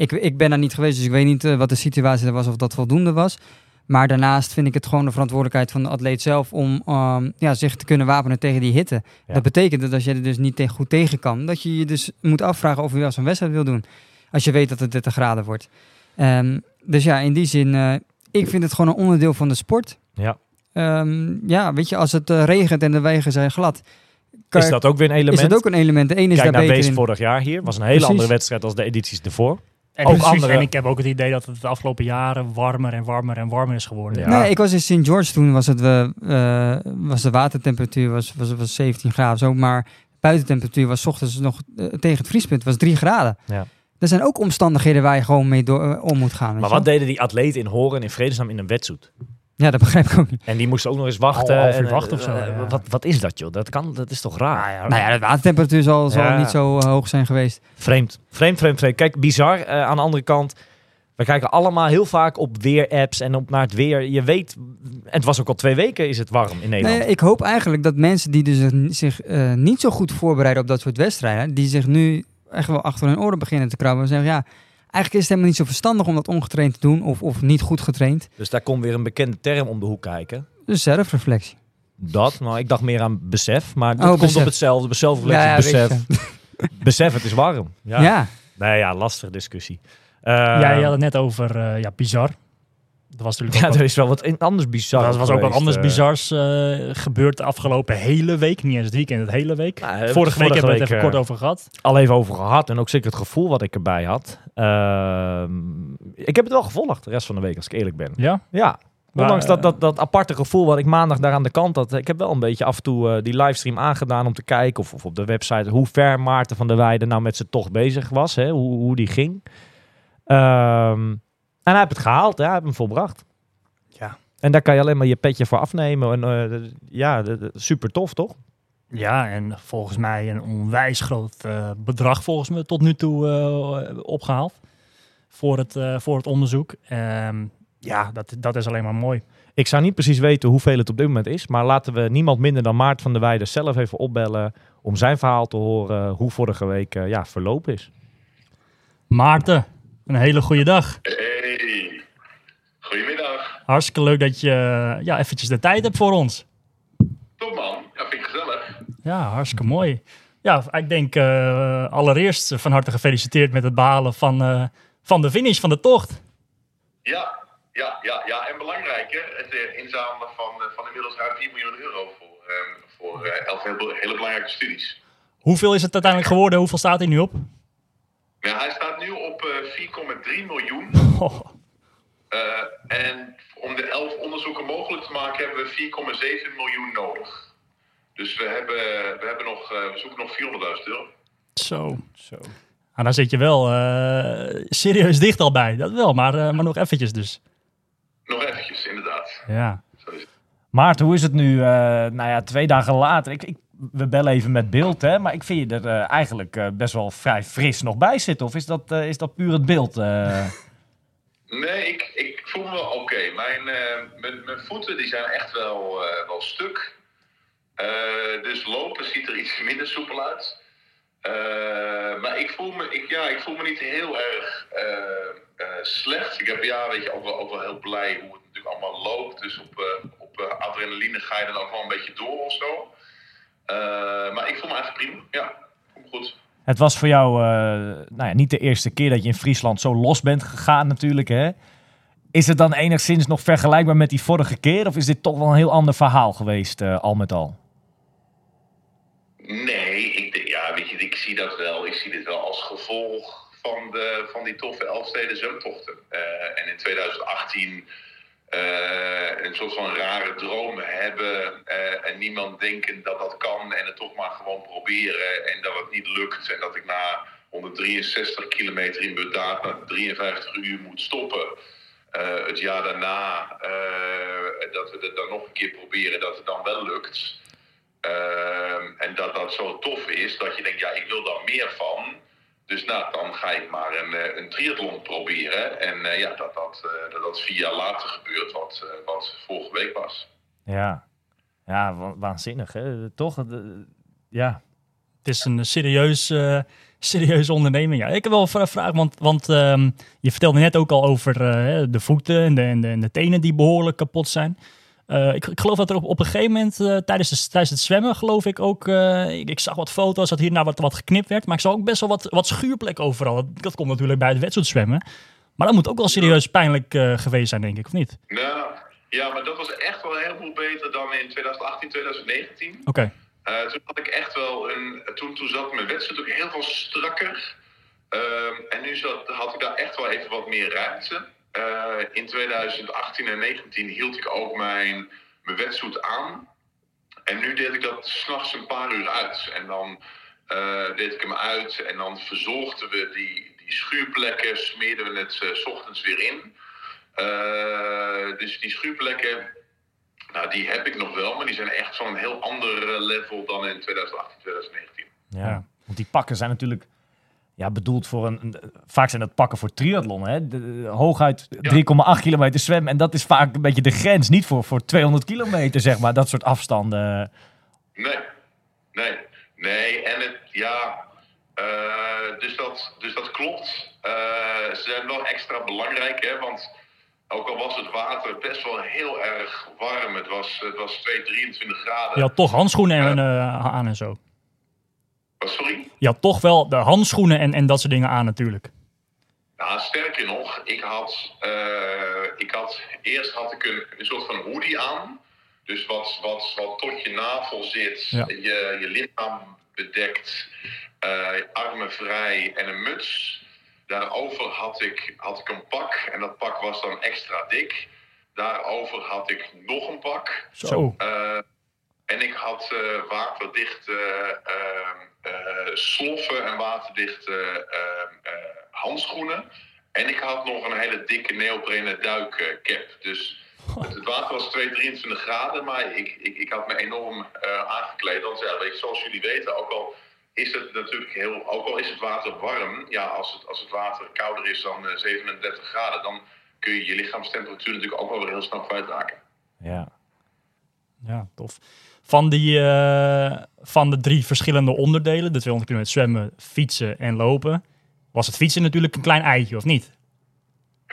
Ik, ik ben daar niet geweest, dus ik weet niet eh, wat de situatie er was of dat voldoende was. Maar daarnaast vind ik het gewoon de verantwoordelijkheid van de atleet zelf om ehm, ja, zich te kunnen wapenen tegen die hitte. Ja. Dat betekent dat als je er dus niet tegen, goed tegen kan, dat je je dus moet afvragen of je wel zo'n wedstrijd wil doen. Als je weet dat het 30 graden wordt. Ehm, dus ja, in die zin, eh, ik vind het gewoon een onderdeel van de sport. Ja. Ehm, ja, weet je, als het eh, regent en de wegen zijn glad, kan- is dat ook weer een element? is dat ook een element. De ene is Kijk daar naar Wees vorig jaar hier. was een hele Precies. andere wedstrijd als de edities ervoor. En, Ook andere- en ik heb ook het idee dat het de afgelopen jaren warmer en warmer en warmer is geworden. Ja. Nee, ik was in St. George toen, was, het, eh, eh, was de watertemperatuur was, was, was 17 graden zo, maar buitentemperatuur was 's ochtends nog eh, tegen het vriespunt, was 3 graden. Ja. Er zijn ook omstandigheden waar je gewoon mee door, eh, om moet gaan. Maar wat deden die atleten in Horen in vredesnaam in een wetsuit? Ja, dat begrijp ik ook niet. En die moesten ook nog eens wachten. Half uur en, wachten of zo, eh, ja. wat, wat is dat joh? Dat, kan, dat is toch raar? Nou ja, de watertemperatuur zal, zal Ja. niet zo eh, hoog zijn geweest. Vreemd. Vreemd, vreemd, vreemd. Kijk, bizar. eh, aan de andere kant, we kijken allemaal heel vaak op weerapps en op naar het weer. Je weet, en het was ook al twee weken is het warm in Nederland. Nee, ik hoop eigenlijk dat mensen die dus zich- eh, niet zo goed voorbereiden op dat soort wedstrijden, die zich nu echt wel achter hun oren beginnen te krabben en zeggen, ja, eigenlijk is het helemaal niet zo verstandig om dat ongetraind te doen of, of niet goed getraind. Dus daar komt weer een bekende term om de hoek kijken. Dus zelfreflectie. Dat, nou, ik dacht meer aan besef, maar dat Oh, komt besef. op hetzelfde. Zelfreflectie, Ja, ja, besef. besef, het is warm. Ja. Ja. Nee, ja, lastige discussie. Eh, ja, je had het net over eh, ja, bizar. Dat was natuurlijk ja, er is wel wat anders bizar. dat was ook wat anders eh. bizars eh, gebeurd de afgelopen hele week. Niet eens het weekend, het hele week. Nou, eh, vorige, week hebben we het even eh, kort over gehad. al even over gehad. En ook zeker het gevoel wat ik erbij had. Ehm, ik heb het wel gevolgd de rest van de week, als ik eerlijk ben. Ja, Ja. Ondanks eh, dat, dat, dat aparte gevoel wat ik maandag daar aan de kant had. Ik heb wel een beetje af en toe eh, die livestream aangedaan om te kijken. Of, of op de website hoe ver Maarten van der Weijden nou met zijn tocht bezig was. Hè, hoe, hoe die ging. Ehm, hij heeft het gehaald. Hè, hij heeft hem volbracht. Ja. En daar kan je alleen maar je petje voor afnemen. En, eh, ja, super tof toch? Ja, en volgens mij een onwijs groot eh, bedrag volgens me tot nu toe eh, opgehaald voor het, eh, voor het onderzoek. Ehm, ja, dat, dat is alleen maar mooi. Ik zou niet precies weten hoeveel het op dit moment is. Maar laten we niemand minder dan Maarten van der Weijden zelf even opbellen. Om zijn verhaal te horen hoe vorige week eh, ja, verlopen is. Maarten, een hele goede dag. Hey, goedemiddag. Hartstikke leuk dat je eh, ja, eventjes de tijd hebt voor ons. Top man, ja, vind ik gezellig. Ja, hartstikke mooi. Ja, ik denk eh, allereerst van harte gefeliciteerd met het behalen van, eh, van de finish van de tocht. Ja, ja, ja, ja. En belangrijker, het inzamelen van, van inmiddels ruim 4 miljoen euro voor, ehm, voor eh, elf hele, hele belangrijke studies. Hoeveel is het uiteindelijk geworden? Hoeveel staat hij nu op? Ja, hij staat nu op eh 4,3 miljoen. Oh, Eh, en om de 11 onderzoeken mogelijk te maken hebben we 4,7 miljoen nodig. Dus we, hebben, we, hebben nog, eh, we zoeken nog 400.000 euro. zo. Zo. Maar dan zit je wel eh, serieus dicht al bij. Dat wel, maar, eh, maar nog eventjes dus. Nog eventjes, inderdaad. Ja. Maarten, hoe is het nu? eh, nou ja, twee dagen later. Ik, ik, we bellen even met beeld, hè? Maar ik vind je er eh, eigenlijk eh, best wel vrij fris nog bij zitten. Of is dat, eh, is dat puur het beeld? Nee, ik, ik voel me oké. Mijn, mijn, mijn voeten die zijn echt wel, wel stuk. Dus lopen ziet er iets minder soepel uit. Maar ik voel, me, ik, ja, ik voel me niet heel erg slecht. Ik heb ja, weet je, ook wel, ook wel heel blij hoe het natuurlijk allemaal loopt. Dus op, op adrenaline ga je dan ook wel een beetje door of zo. Eh, maar ik voel me eigenlijk prima. Ja, ik voel me goed. Het was voor jou eh, nou ja, niet de eerste keer dat je in Friesland zo los bent gegaan natuurlijk, hè? Is het dan enigszins nog vergelijkbaar met die vorige keer? Of is dit toch wel een heel ander verhaal geweest, eh, al met al? Nee, ik, ja, weet je, ik zie dat wel. Ik zie dit wel als gevolg van, de, van die toffe Elfsteden zwemtochten. Eh, en in 2018 eh, een soort van rare dromen hebben eh, en niemand denken dat dat kan en het toch maar gewoon proberen en dat het niet lukt en dat ik na 163 kilometer in Bedaard na 53 uur moet stoppen. Eh, het jaar daarna eh, dat we het dan nog een keer proberen, dat het dan wel lukt. Ehm, en dat dat zo tof is dat je denkt, ja, ik wil daar meer van. Dus nou, dan ga ik maar een, eh, een triathlon proberen. En eh, ja, dat dat, eh, dat dat vier jaar later gebeurt, wat, eh, wat vorige week was. Ja, ja wa- waanzinnig, hè? Toch? Ja. Het is een serieus, eh serieuze onderneming. Ja. Ik heb wel een vraag, want, want ehm, je vertelde net ook al over de voeten en de, en, de, en de tenen die behoorlijk kapot zijn. Eh, ik, ik geloof dat er op, op een gegeven moment eh, tijdens, de, tijdens het zwemmen, geloof ik ook, eh, ik, ik zag wat foto's dat hier nou wat, wat geknipt werd, maar ik zag ook best wel wat, wat schuurplek overal. Dat, dat komt natuurlijk bij het wedstrijdzwemmen. Maar dat moet ook wel serieus pijnlijk geweest zijn, denk ik, of niet? Nou, ja, maar dat was echt wel heel veel beter dan in 2018, 2019. Oké. Toen had ik echt wel een. Toen, toen zat mijn wedstrijd ook heel veel strakker. Ehm, en nu zat, had ik daar echt wel even wat meer ruimte. Eh, in 2018 en 2019 hield ik ook mijn, mijn wedstrijd aan. En nu deed ik dat s'nachts een paar uur uit. En dan eh, deed ik hem uit en dan verzorgden we die, die schuurplekken, smeerden we het eh, s ochtends weer in. Dus die schuurplekken, nou, die heb ik nog wel, maar die zijn echt van een heel ander level dan in 2018, 2019. Ja. Want die pakken zijn natuurlijk ja, bedoeld voor een, een- Vaak zijn dat pakken voor triathlon, hè? De, de- hooguit 3,8 kilometer zwemmen. En dat is vaak een beetje de grens. Niet voor, voor 200 kilometer, zeg maar. Dat soort afstanden. Nee, nee, nee. En het, ja, eh, dus, dat, dus dat klopt. Eh, ze zijn wel extra belangrijk, hè, want ook al was het water best wel heel erg warm, het was, het was 2, 23 graden. Je had toch handschoenen en, eh, aan en zo. Sorry? Je had toch wel de handschoenen en, en dat soort dingen aan natuurlijk. Nou, sterker nog, ik had, eh, ik had eerst had ik een, een soort van hoodie aan. Dus wat, wat, wat tot je navel zit, Ja. je, je lichaam bedekt, eh, armen vrij en een muts. Daarover had ik, had ik een pak en dat pak was dan extra dik. Daarover had ik nog een pak. Zo. Eh, en ik had eh, waterdichte eh, eh, sloffen en waterdichte eh, eh, handschoenen. En ik had nog een hele dikke neoprene duikcap. Dus het, water was 2, 23 graden, maar ik, ik, ik had me enorm aangekleed. Want ja, zoals jullie weten, ook al is het natuurlijk heel, ook al is het water warm, ja, als het, als het water kouder is dan eh, 37 graden, dan kun je je lichaamstemperatuur natuurlijk ook wel weer heel snel kwijtraken. Ja. Ja, tof. Van, die, eh, van de drie verschillende onderdelen, de 200 kilometer zwemmen, fietsen en lopen, was het fietsen natuurlijk een klein eitje, of niet?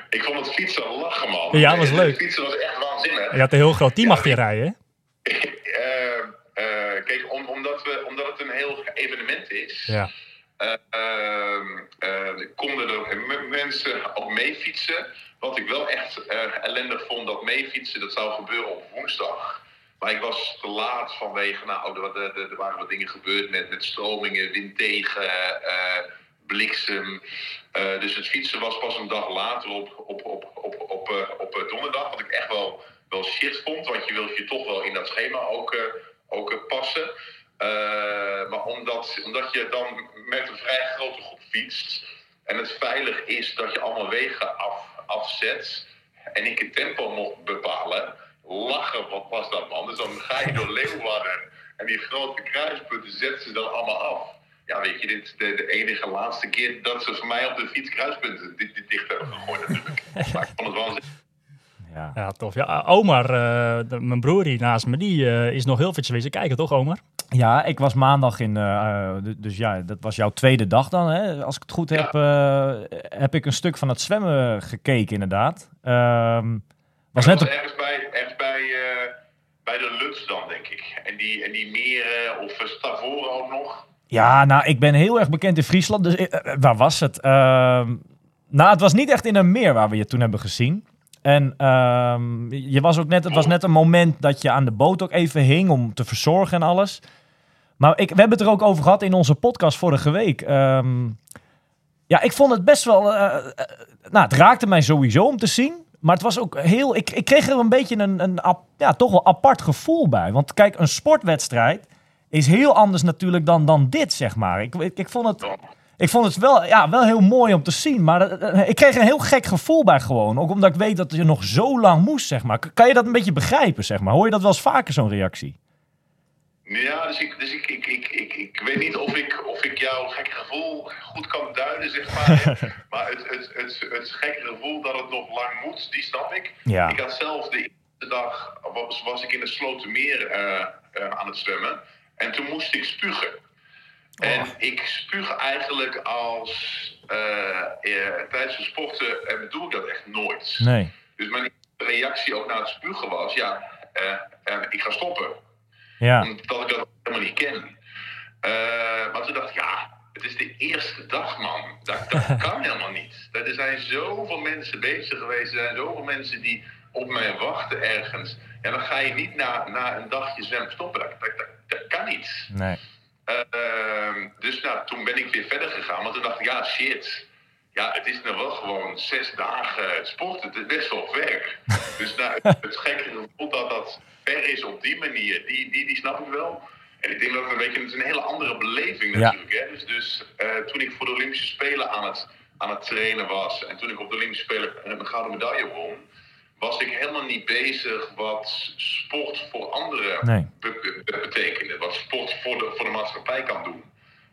Ik vond het fietsen lachen, man. Ja, was leuk. Het fietsen was echt waanzinnig. Je had een heel groot team Ja, achter je rijden? Eh, eh, kijk, om, omdat, we, omdat het een heel evenement is, Ja. eh, ehm, eh, konden er mensen ook mee fietsen. Wat ik wel echt ellendig vond, dat meefietsen, dat zou gebeuren op woensdag. Maar ik was te laat vanwege, nou, er, wa- er, er waren wat dingen gebeurd met, met stromingen, wind tegen, eh, bliksem. Eh, dus het fietsen was pas een dag later op, op, op, op, op, eh, op donderdag. Wat ik echt wel, wel shit vond, want je wilt je toch wel in dat schema ook, ook passen. Maar omdat, omdat je dan met een vrij grote groep fietst en het veilig is dat je allemaal wegen af, afzet en ik het tempo mocht bepalen, lachen, wat was dat man? Dus dan ga je door Leeuwarden en die grote kruispunten zetten ze dan allemaal af. Ja, weet je, dit is de, de enige laatste keer dat ze voor mij op de fiets kruispunten dit, dit dicht hebben gegooid natuurlijk. Maar ik vond het wel Ja. Ja, tof. Ja, Omar, eh, de- mijn broer hier naast me, die eh, is nog heel veel wezen kijken, toch Omar? Ja, ik was maandag in. eh, eh, dus ja, dat was jouw tweede dag dan. Hè? Als ik het goed heb, eh, heb ik een stuk van het zwemmen gekeken, inderdaad. Ehm, was net was op, ergens bij, ergens bij, eh, bij de Luts dan, denk ik. En die, en die meren, of uh, Stavoren ook nog. ja, nou, ik ben heel erg bekend in Friesland. Dus eh, eh, waar was het? Ehm, nou, het was niet echt in een meer waar we je toen hebben gezien. En ehm, je was ook net, het was net een moment dat je aan de boot ook even hing om te verzorgen en alles. Maar ik, we hebben het er ook over gehad in onze podcast vorige week. Ehm, ja, ik vond het best wel. eh, eh, nou, het raakte mij sowieso om te zien. Maar het was ook heel. Ik, ik kreeg er een beetje een, een ap- ja, toch wel apart gevoel bij. Want kijk, een sportwedstrijd is heel anders natuurlijk dan, dan dit, zeg maar. Ik, ik, vond het. Ik vond het wel, ja, wel heel mooi om te zien. Maar eh, eh, ik kreeg een heel gek gevoel bij gewoon. Ook omdat ik weet dat je nog zo lang moest, zeg maar. Kan je dat een beetje begrijpen, zeg maar? Hoor je dat wel eens vaker, zo'n reactie? Ja, dus, ik, dus ik, ik, ik, ik, ik weet niet of ik, of ik jouw gekke gevoel goed kan duiden, zeg maar. maar het, het, het, het gekke gevoel dat het nog lang moet, die snap ik. Ja. Ik had zelf de eerste dag, was, was ik in het Slotermeer eh, aan het zwemmen. En toen moest ik spugen. En ik spuug eigenlijk als eh, tijdens de sporten en bedoel ik dat echt nooit. Nee. Dus mijn reactie ook naar het spugen was, ja, ik ga stoppen Ja. omdat ik dat helemaal niet ken. Eh, maar toen dacht ik, ja, het is de eerste dag, man. Dat, dat kan helemaal niet. Er zijn zoveel mensen bezig geweest. Er zijn zoveel mensen die op mij wachten ergens. Ja, dan ga je niet na, na een dagje zwemmen stoppen. Dat, dat, dat, dat kan niet. Nee. Ehm, dus nou, toen ben ik weer verder gegaan. Maar toen dacht ik, ja, shit. Ja, het is nou wel gewoon zes dagen sporten. Het is best wel ver. dus nou, het, gekke gevoel dat dat ver is op die manier, die, die, die snap ik wel. En ik denk dat het een beetje het is een hele andere beleving Ja. natuurlijk. Hè? Dus, dus eh, toen ik voor de Olympische Spelen aan het, aan het trainen was... en toen ik op de Olympische Spelen een gouden medaille won... was ik helemaal niet bezig wat sport voor anderen Nee. be- be- betekende. Wat sport voor de, voor de maatschappij kan doen.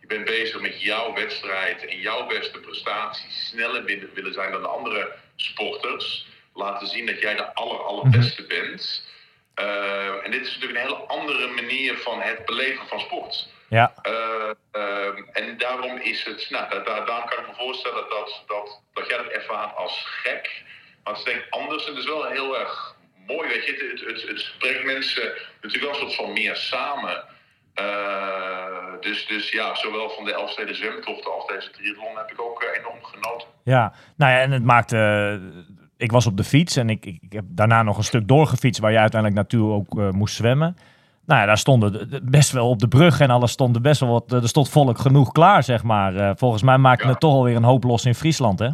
Je bent bezig met jouw wedstrijd en jouw beste prestaties. Sneller willen, willen zijn dan de andere sporters. Laten zien dat jij de aller, allerbeste bent. Eh, en dit is natuurlijk een hele andere manier van het beleven van sport. Ja. Eh, ehm, en daarom is het, nou, daar, daar, daar kan ik me voorstellen dat, dat, dat jij dat ervaart als gek. Maar het is denk ik anders en het is wel heel erg mooi, weet je. Het, het, het, het brengt mensen natuurlijk wel een soort van meer samen. Eh, dus, dus ja, zowel van de Elfsteden zwemtochten als deze triathlon heb ik ook eh, enorm genoten. Ja, nou ja, en het maakte. eh, ik was op de fiets en ik, ik, heb daarna nog een stuk doorgefietst waar je uiteindelijk naartoe ook moest zwemmen. Nou ja, daar stonden de- de- best wel op de brug en alles stond er best wel wat. Er stond volk genoeg klaar, zeg maar. Volgens mij maakte Ja. het toch alweer een hoop los in Friesland, hè?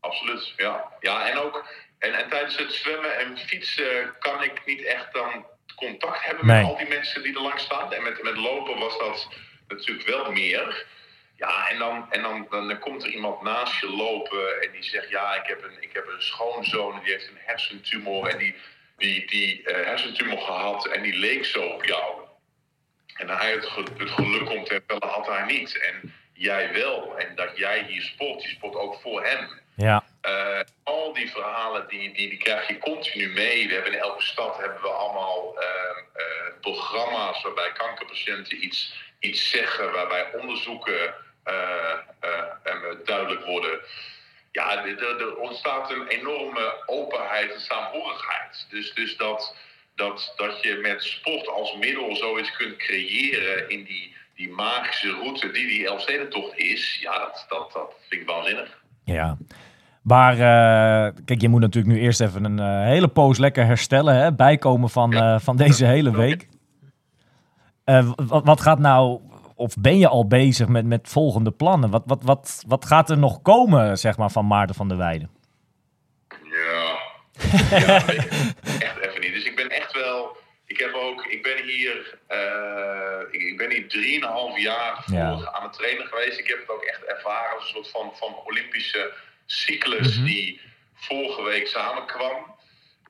Absoluut, ja. Ja, en ook en, en tijdens het zwemmen en fietsen kan ik niet echt dan contact hebben Nee. met al die mensen die er langs staan. En met, met lopen was dat natuurlijk wel meer. Ja, en, dan, en dan, dan komt er iemand naast je lopen en die zegt: Ja, ik heb een, ik heb een schoonzoon die heeft een hersentumor en die, die, die eh, hersentumor gehad en die leek zo op jou. En hij het, het geluk om te herstellen had hij niet. En jij wel. En dat jij hier sport, je sport ook voor hem. Ja. Eh, al die verhalen die, die, die krijg je continu mee. We hebben in elke stad hebben we allemaal ehm, eh, programma's waarbij kankerpatiënten iets, iets zeggen, waarbij onderzoeken eh, duidelijk worden. Ja, er ontstaat een enorme openheid en saamhorigheid. Dus, dus dat, dat, dat je met sport als middel zoiets kunt creëren in die, die magische route die die Elfstedentocht is, ja, dat, dat, dat vind ik waanzinnig. Ja. Maar eh, kijk, je moet natuurlijk nu eerst even een eh, hele poos lekker herstellen, hè? Bijkomen van, eh, van deze hele week. Wat, wat gaat nou, of ben je al bezig met, met volgende plannen? Wat, wat, wat, wat gaat er nog komen, zeg maar, van Maarten van der Weijden? Ja. ja echt even niet. Dus ik ben echt wel. Ik heb ook, ik ben hier, ik, ik ben hier drieënhalf jaar voor Ja. aan het trainen geweest. Ik heb het ook echt ervaren als een soort van, van Olympische cyclus die vorige week samenkwam.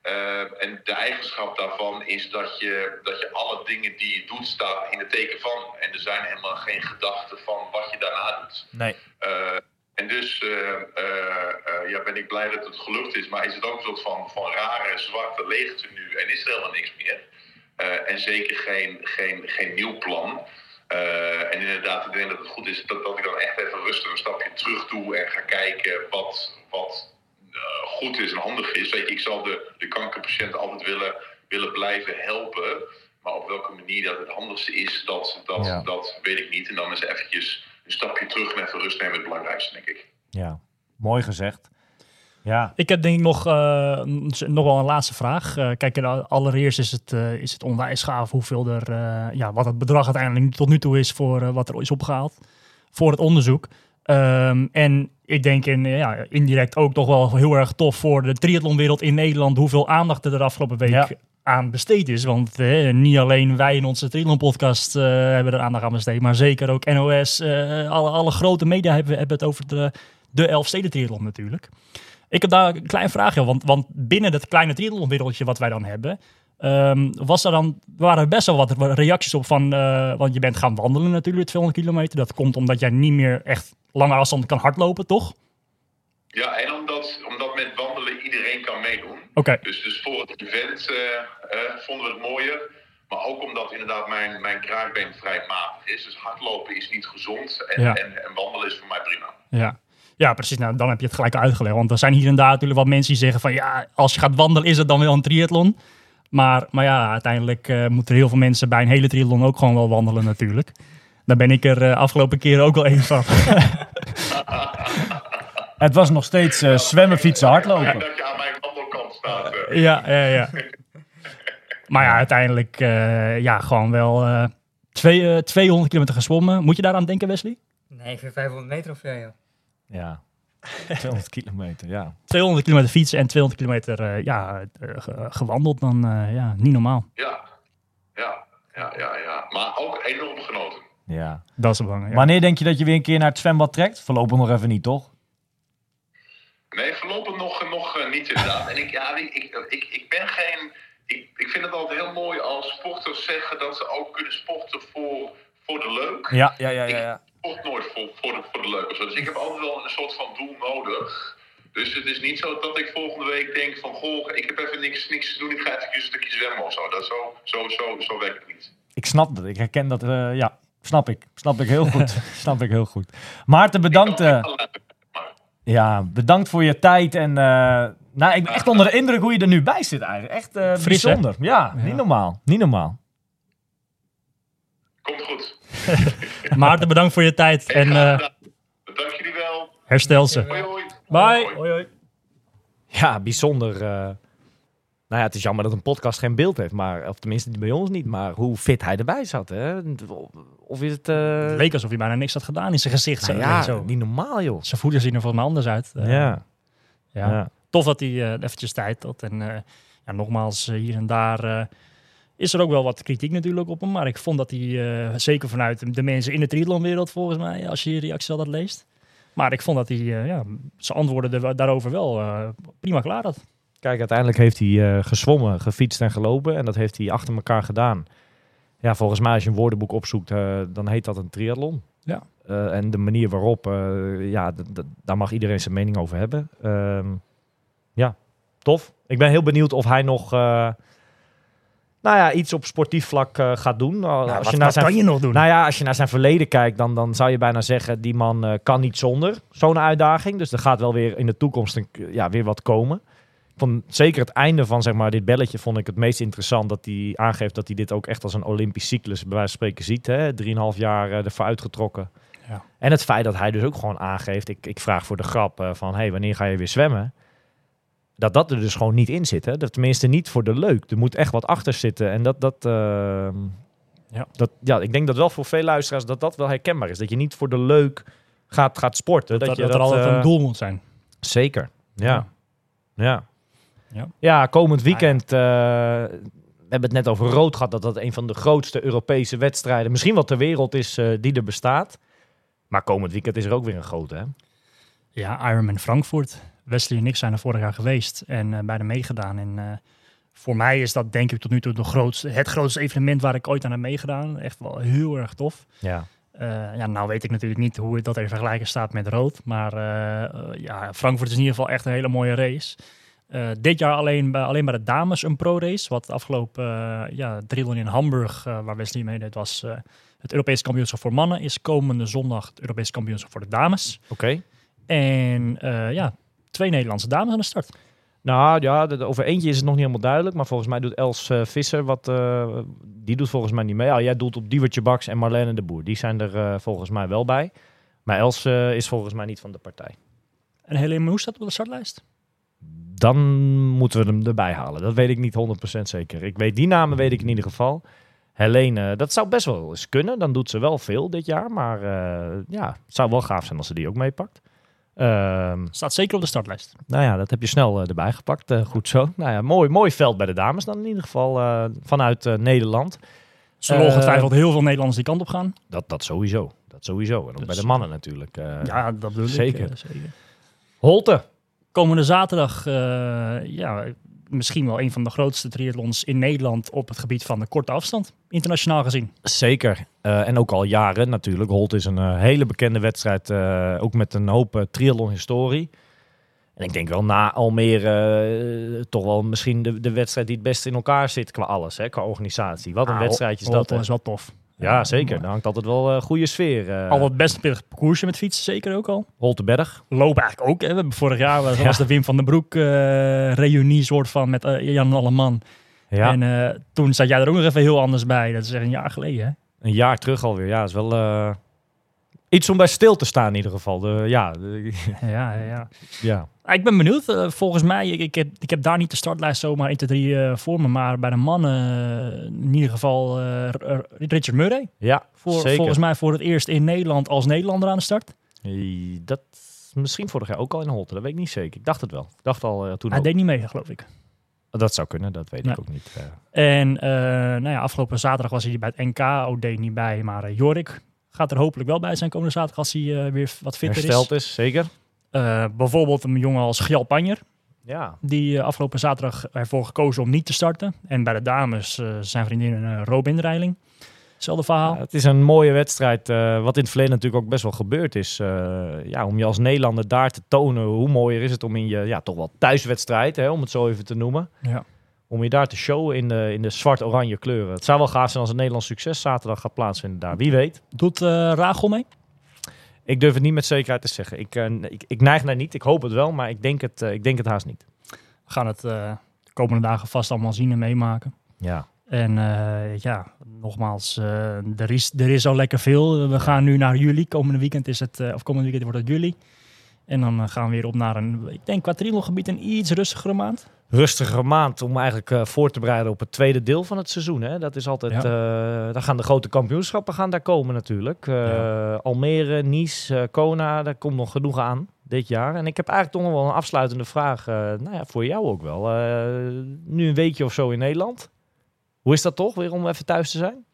Eh, en de eigenschap daarvan is dat je, dat je alle dingen die je doet staan in het teken van. En er zijn helemaal geen gedachten van wat je daarna doet. Nee. Eh, en dus eh, ja, ben ik blij dat het gelukt is. Maar is het ook een soort van, van rare zwarte leegte nu en is er helemaal niks meer. En zeker geen, geen, geen nieuw plan. Eh, en inderdaad, ik denk dat het goed is dat, dat ik dan echt even rustig een stapje terug doe en ga kijken wat, wat eh, goed is en handig is. Weet je, ik zal de, de kankerpatiënt altijd willen, willen blijven helpen. Maar op welke manier dat het handigste is, dat, dat, Ja. dat weet ik niet. En dan is eventjes een stapje terug en even rust nemen het belangrijkste, denk ik. Ja, mooi gezegd. Ja, Ik heb denk ik nog, eh, nog wel een laatste vraag. Eh, kijk, allereerst is het, eh, is het onwijs gaaf hoeveel er, ja, wat het bedrag uiteindelijk tot nu toe is voor wat er is opgehaald voor het onderzoek. Ehm, en ik denk in, ja, indirect ook toch wel heel erg tof voor de triathlonwereld in Nederland hoeveel aandacht er de afgelopen week Ja. aan besteed is. Want niet alleen wij in onze triathlon podcast eh, hebben er aandacht aan besteed, maar zeker ook NOS, alle, alle grote media hebben, hebben het over de, de Elfsteden triathlon natuurlijk. Ik heb daar een klein vraagje, want, want binnen dat kleine triathlonwereldje wat wij dan hebben, ehm, was er dan, waren er best wel wat reacties op van, eh, want je bent gaan wandelen natuurlijk, 200 kilometer. Dat komt omdat jij niet meer echt lange afstanden kan hardlopen, toch? Ja, en omdat, omdat met wandelen iedereen kan meedoen. Oké, Dus, dus voor het event eh, eh, vonden we het mooier. Maar ook omdat inderdaad mijn, mijn kraakbeen vrij matig is. Dus hardlopen is niet gezond. En, Ja. en, en wandelen is voor mij prima. ja. Ja, precies. Nou, dan heb je het gelijk uitgelegd. Want er zijn hier en daar natuurlijk wat mensen die zeggen van ja, als je gaat wandelen is het dan wel een triathlon. Maar, maar ja, uiteindelijk eh, moeten er heel veel mensen bij een hele triathlon ook gewoon wel wandelen natuurlijk. Daar ben ik er eh, afgelopen keren ook wel één van. het was nog steeds eh, zwemmen, fietsen, En hardlopen. dat je aan mijn wandelkant staat. Ja, ja, ja. Maar ja, uiteindelijk eh, ja, gewoon wel eh, twee, eh, 200 kilometer gezwommen. Moet je daaraan denken, Wesley? Nee, ik vind 500 meter of zo, joh. Ja, 200 kilometer, ja. 200 kilometer fietsen en 200 kilometer eh, ja, eh, ge- gewandeld, dan eh, ja, niet normaal. Ja. Ja, ja, ja, ja. Maar ook enorm genoten. ja. Dat is belangrijk. ja. Wanneer denk je dat je weer een keer naar het zwembad trekt? Voorlopig nog even niet, toch? Nee, voorlopig nog, nog niet inderdaad. En ik, ja, ik, ik, ik, ben geen... Ik, ik vind het altijd heel mooi als sporters zeggen dat ze ook kunnen sporten voor, voor de leuk. Ja, ja, ja, Ik sport nooit voor, voor, de, voor de leuk of zo. Dus ik heb altijd wel een soort van doel nodig. Dus het is niet zo dat ik volgende week denk van... Goh, ik heb even niks, niks te doen, ik ga even een stukje zwemmen of zo. Dat zo, zo, zo, zo werkt het niet. Ik snap dat. Ik herken dat. eh, ja, snap ik. Snap ik heel goed. snap ik heel goed. Maarten, bedankt. eh, ja, bedankt voor je tijd. En eh, nou, ik ben echt onder de indruk hoe je er nu bij zit eigenlijk. Echt eh Fris, bijzonder. Ja, Ja. niet normaal. Niet normaal. Komt goed. Maarten, bedankt voor je tijd en eh, Dank jullie wel. herstel ze. Hoi, hoi. Bye. Hoi. Ja, bijzonder. eh. nou ja, het is jammer dat een podcast geen beeld heeft. Maar, of tenminste bij ons niet. Maar hoe fit hij erbij zat. Hè? Of is het... eh, Het leek alsof hij bijna niks had gedaan in zijn gezicht. nou zo, ja, zo. niet normaal joh. Zijn voeten zien er volgens mij anders uit. Ja. ja. ja. Tof dat hij eventjes tijd had. En eh, ja, nogmaals, hier en daar eh, is er ook wel wat kritiek natuurlijk op hem. Maar ik vond dat hij, eh, zeker vanuit de mensen in de triathlonwereld volgens mij, als je je reacties altijd leest. Maar ik vond dat hij eh, ja, zijn antwoorden er- daarover wel eh, prima klaar had. Kijk, uiteindelijk heeft hij gezwommen, gefietst en gelopen. En dat heeft hij achter elkaar gedaan. Ja, volgens mij als je een woordenboek opzoekt, dan heet dat een triathlon. Ja. En de manier waarop, ja, daar mag iedereen zijn mening over hebben. Ehm, ja, tof. Ik ben heel benieuwd of hij nog, nou ja, iets op sportief vlak eh, gaat doen. Nou, als wat je naar zijn kan je nog doen? nou ja, als je naar zijn verleden kijkt, dan, dan zou je bijna zeggen... die man eh, kan niet zonder zo'n uitdaging. Dus er gaat wel weer in de toekomst een, ja, weer wat komen. Vond zeker het einde van zeg maar, dit belletje vond ik het meest interessant... dat hij aangeeft dat hij dit ook echt als een Olympisch cyclus... bij wijze van spreken ziet. hè. Drieënhalf jaar eh, ervoor uitgetrokken. Ja. En het feit dat hij dus ook gewoon aangeeft... ik, ik vraag voor de grap eh, van... hey, wanneer ga je weer zwemmen? Dat dat er dus gewoon niet in zit. Hè? Dat tenminste niet voor de leuk. Er moet echt wat achter zitten. En dat... dat ehm, Ja. dat, ja, ik denk dat wel voor veel luisteraars dat dat wel herkenbaar is. Dat je niet voor de leuk gaat, gaat sporten. Dat, dat, je dat er altijd eh, een doel moet zijn. Zeker, ja. Ja. Ja. Ja, komend weekend eh, hebben het net over rood gehad, dat dat een van de grootste Europese wedstrijden, misschien wel ter wereld is, eh, die er bestaat. Maar komend weekend is er ook weer een grote, hè? Ja, Ironman Frankfurt. Wesley en ik zijn er vorig jaar geweest en eh, bij de meegedaan. En eh, voor mij is dat denk ik tot nu toe de grootste, het grootste evenement waar ik ooit aan heb meegedaan. Echt wel heel erg tof. Ja. Eh, ja, nou weet ik natuurlijk niet hoe dat in vergelijking staat met rood. Maar ja, Frankfurt is in ieder geval echt een hele mooie race. Dit jaar alleen bij, alleen bij de dames een pro-race. Wat afgelopen uh, ja, in Hamburg, waar Wesley meedeed, was het Europese kampioenschap voor mannen. Is komende zondag het Europese kampioenschap voor de dames. Oké. En ja, twee Nederlandse dames aan de start. Nou ja, de- over eentje is het nog niet helemaal duidelijk. Maar volgens mij doet Els eh, Visser wat. eh, die doet volgens mij niet mee. Ja, jij doelt op Diewertje Baks en Marlene de Boer. Die zijn er eh, volgens mij wel bij. Maar Els is volgens mij niet van de partij. En Helene Moes staat op de startlijst. Dan moeten we hem erbij halen. Dat weet ik niet 100% zeker. Ik weet die namen weet ik in ieder geval. Helene, dat zou best wel eens kunnen. Dan doet ze wel veel dit jaar. Maar ja, het zou wel gaaf zijn als ze die ook meepakt. Ehm, Staat zeker op de startlijst. nou ja, dat heb je snel eh, erbij gepakt. Eh, goed zo. Nou ja, mooi, mooi veld bij de dames dan in ieder geval eh, vanuit Nederland. Zullen Eh, ongetwijfeld heel veel Nederlanders die kant op gaan. Dat, dat sowieso. Dat sowieso. En ook Dus- bij de mannen natuurlijk. Ja, dat bedoel zeker. ik. zeker. Holte. Komende zaterdag, ja, misschien wel een van de grootste triathlons in Nederland op het gebied van de korte afstand, internationaal gezien. Zeker. Eh, en ook al jaren natuurlijk. Holte is een eh, hele bekende wedstrijd. eh, ook met een hoop triathlon-historie. En ik denk wel na Almere toch wel misschien de, de wedstrijd die het beste in elkaar zit qua alles. Hè, qua organisatie. Wat een Nou, wedstrijdje is dat. Hè? is wel tof. Ja, zeker. Daar hangt altijd wel een goede sfeer. eh Al wat best pittig parcoursje met fietsen, zeker ook al. Holteberg. Lopen eigenlijk ook. Hè. We hebben vorig jaar was, Ja. de Wim van den Broek eh reunie soort van met eh, Jan Alleman. Ja, En eh, toen zat jij er ook nog even heel anders bij. Dat is echt een jaar geleden. Hè? een jaar terug alweer. Ja, is wel eh, iets om bij stil te staan in ieder geval. De, ja, de- Ja, ja, ja. Ah, Ik ben benieuwd. Eh, volgens mij, ik, ik, heb, ik heb daar niet de startlijst zomaar 1, 2, 3 eh, voor me. Maar bij de mannen eh, in ieder geval Richard Murray. ja Voor, zeker. volgens mij voor het eerst in Nederland als Nederlander aan de start. Dat misschien vorig jaar ook al in Holte. Dat weet ik niet zeker. Ik dacht het wel. Ik dacht al toen Hij ook. deed niet mee, geloof ik. Dat zou kunnen, dat weet Ja. ik ook niet. En nou ja, afgelopen zaterdag was hij bij het NK. OD niet bij, maar Jorik gaat er hopelijk wel bij zijn komende zaterdag als hij eh, weer wat fitter hersteld is. is, zeker. Eh, bijvoorbeeld een jongen als Gjal Panjer. Ja, Die eh, afgelopen zaterdag ervoor gekozen om niet te starten. En bij de dames zijn vriendin Robin Reiling. Hetzelfde verhaal. Ja, het is een mooie wedstrijd. wat in het verleden natuurlijk ook best wel gebeurd is. ja, om je als Nederlander daar te tonen hoe mooier is het om in je ja, toch wel thuiswedstrijd, hè, om het zo even te noemen. Ja. Om je daar te showen in de, in de zwart-oranje kleuren. Het zou wel gaaf zijn als een Nederlands succes zaterdag gaat plaatsvinden daar. Wie weet. Doet eh Rachel mee? Ik durf het niet met zekerheid te zeggen. Ik, eh, ik, ik neig naar niet. Ik hoop het wel, maar ik denk het, eh, ik denk het haast niet. We gaan het de komende dagen vast allemaal zien en meemaken. Ja, En ja, nogmaals, er, is, er is al lekker veel. We gaan nu naar juli. Komende weekend is het, of komende weekend wordt het juli. En dan gaan we weer op naar een, ik denk qua gebied een iets rustigere maand. Rustige maand om eigenlijk eh, voor te bereiden op het tweede deel van het seizoen. Hè? Dat is altijd, Ja. eh, daar gaan de grote kampioenschappen gaan daar komen natuurlijk. Eh, Ja. Almere, Nice, Kona, daar komt nog genoeg aan dit jaar. En ik heb eigenlijk toch nog wel een afsluitende vraag, nou ja, voor jou ook wel. Nu een weekje of zo in Nederland. Hoe is dat toch, weer om even thuis te zijn?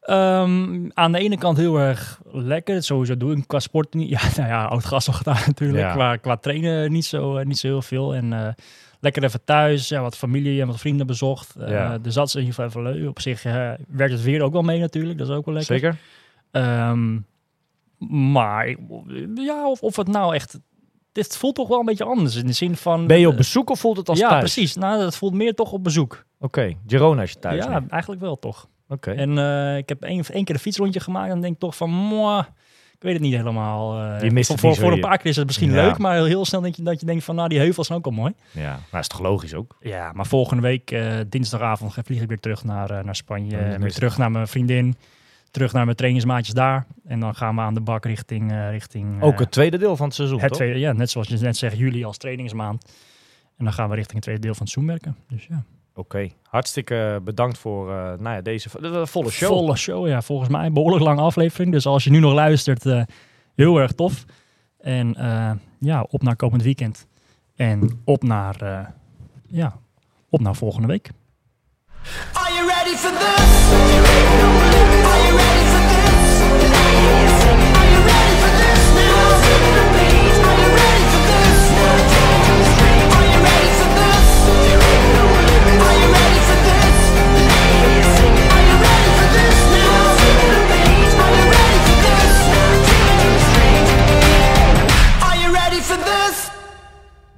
Ehm, aan de ene kant heel erg lekker. Sowieso doe ik qua sport niet. Ja, nou ja, oud gas nog gedaan natuurlijk. Ja. Qua, qua trainen niet zo, niet zo heel veel. En lekker even thuis. Ja, wat familie en wat vrienden bezocht. Eh, Ja. Dus dat is in ieder geval even leuk. Op zich eh, werkt het weer ook wel mee natuurlijk. Dat is ook wel lekker. Zeker? Ehm, maar ja, of, of het nou echt... Dit voelt toch wel een beetje anders. In de zin van... Ben je op eh, bezoek of voelt het als Ja, thuis? precies. Nou, het voelt meer toch op bezoek. Oké, Girona als je thuis ja, neemt. eigenlijk wel toch. Oké. En ik heb één, één keer een fietsrondje gemaakt en denk toch van, mwah, ik weet het niet helemaal. eh. Je mist voor, voor, een paar keer is het misschien Ja. leuk, maar heel snel denk je dat je denkt van, nou die heuvels zijn ook al mooi. Ja, maar is toch logisch ook? Ja, maar volgende week, eh, dinsdagavond, ga- vlieg ik weer terug naar, eh, naar Spanje. Oh, en weer terug naar mijn vriendin, terug naar mijn trainingsmaatjes daar. En dan gaan we aan de bak richting... richting Ook het tweede deel van het seizoen, het toch? tweede, ja, net zoals je net zegt, juli als trainingsmaand. En dan gaan we richting het tweede deel van het seizoen werken. Dus ja. Oké, hartstikke bedankt voor uh, nou ja, deze volle show. Volle show, ja. Volgens mij behoorlijk lange aflevering. Dus als je nu nog luistert, eh, heel erg tof. En eh, ja, op naar komend weekend. En op naar, ja, op naar volgende week. Are you ready for this?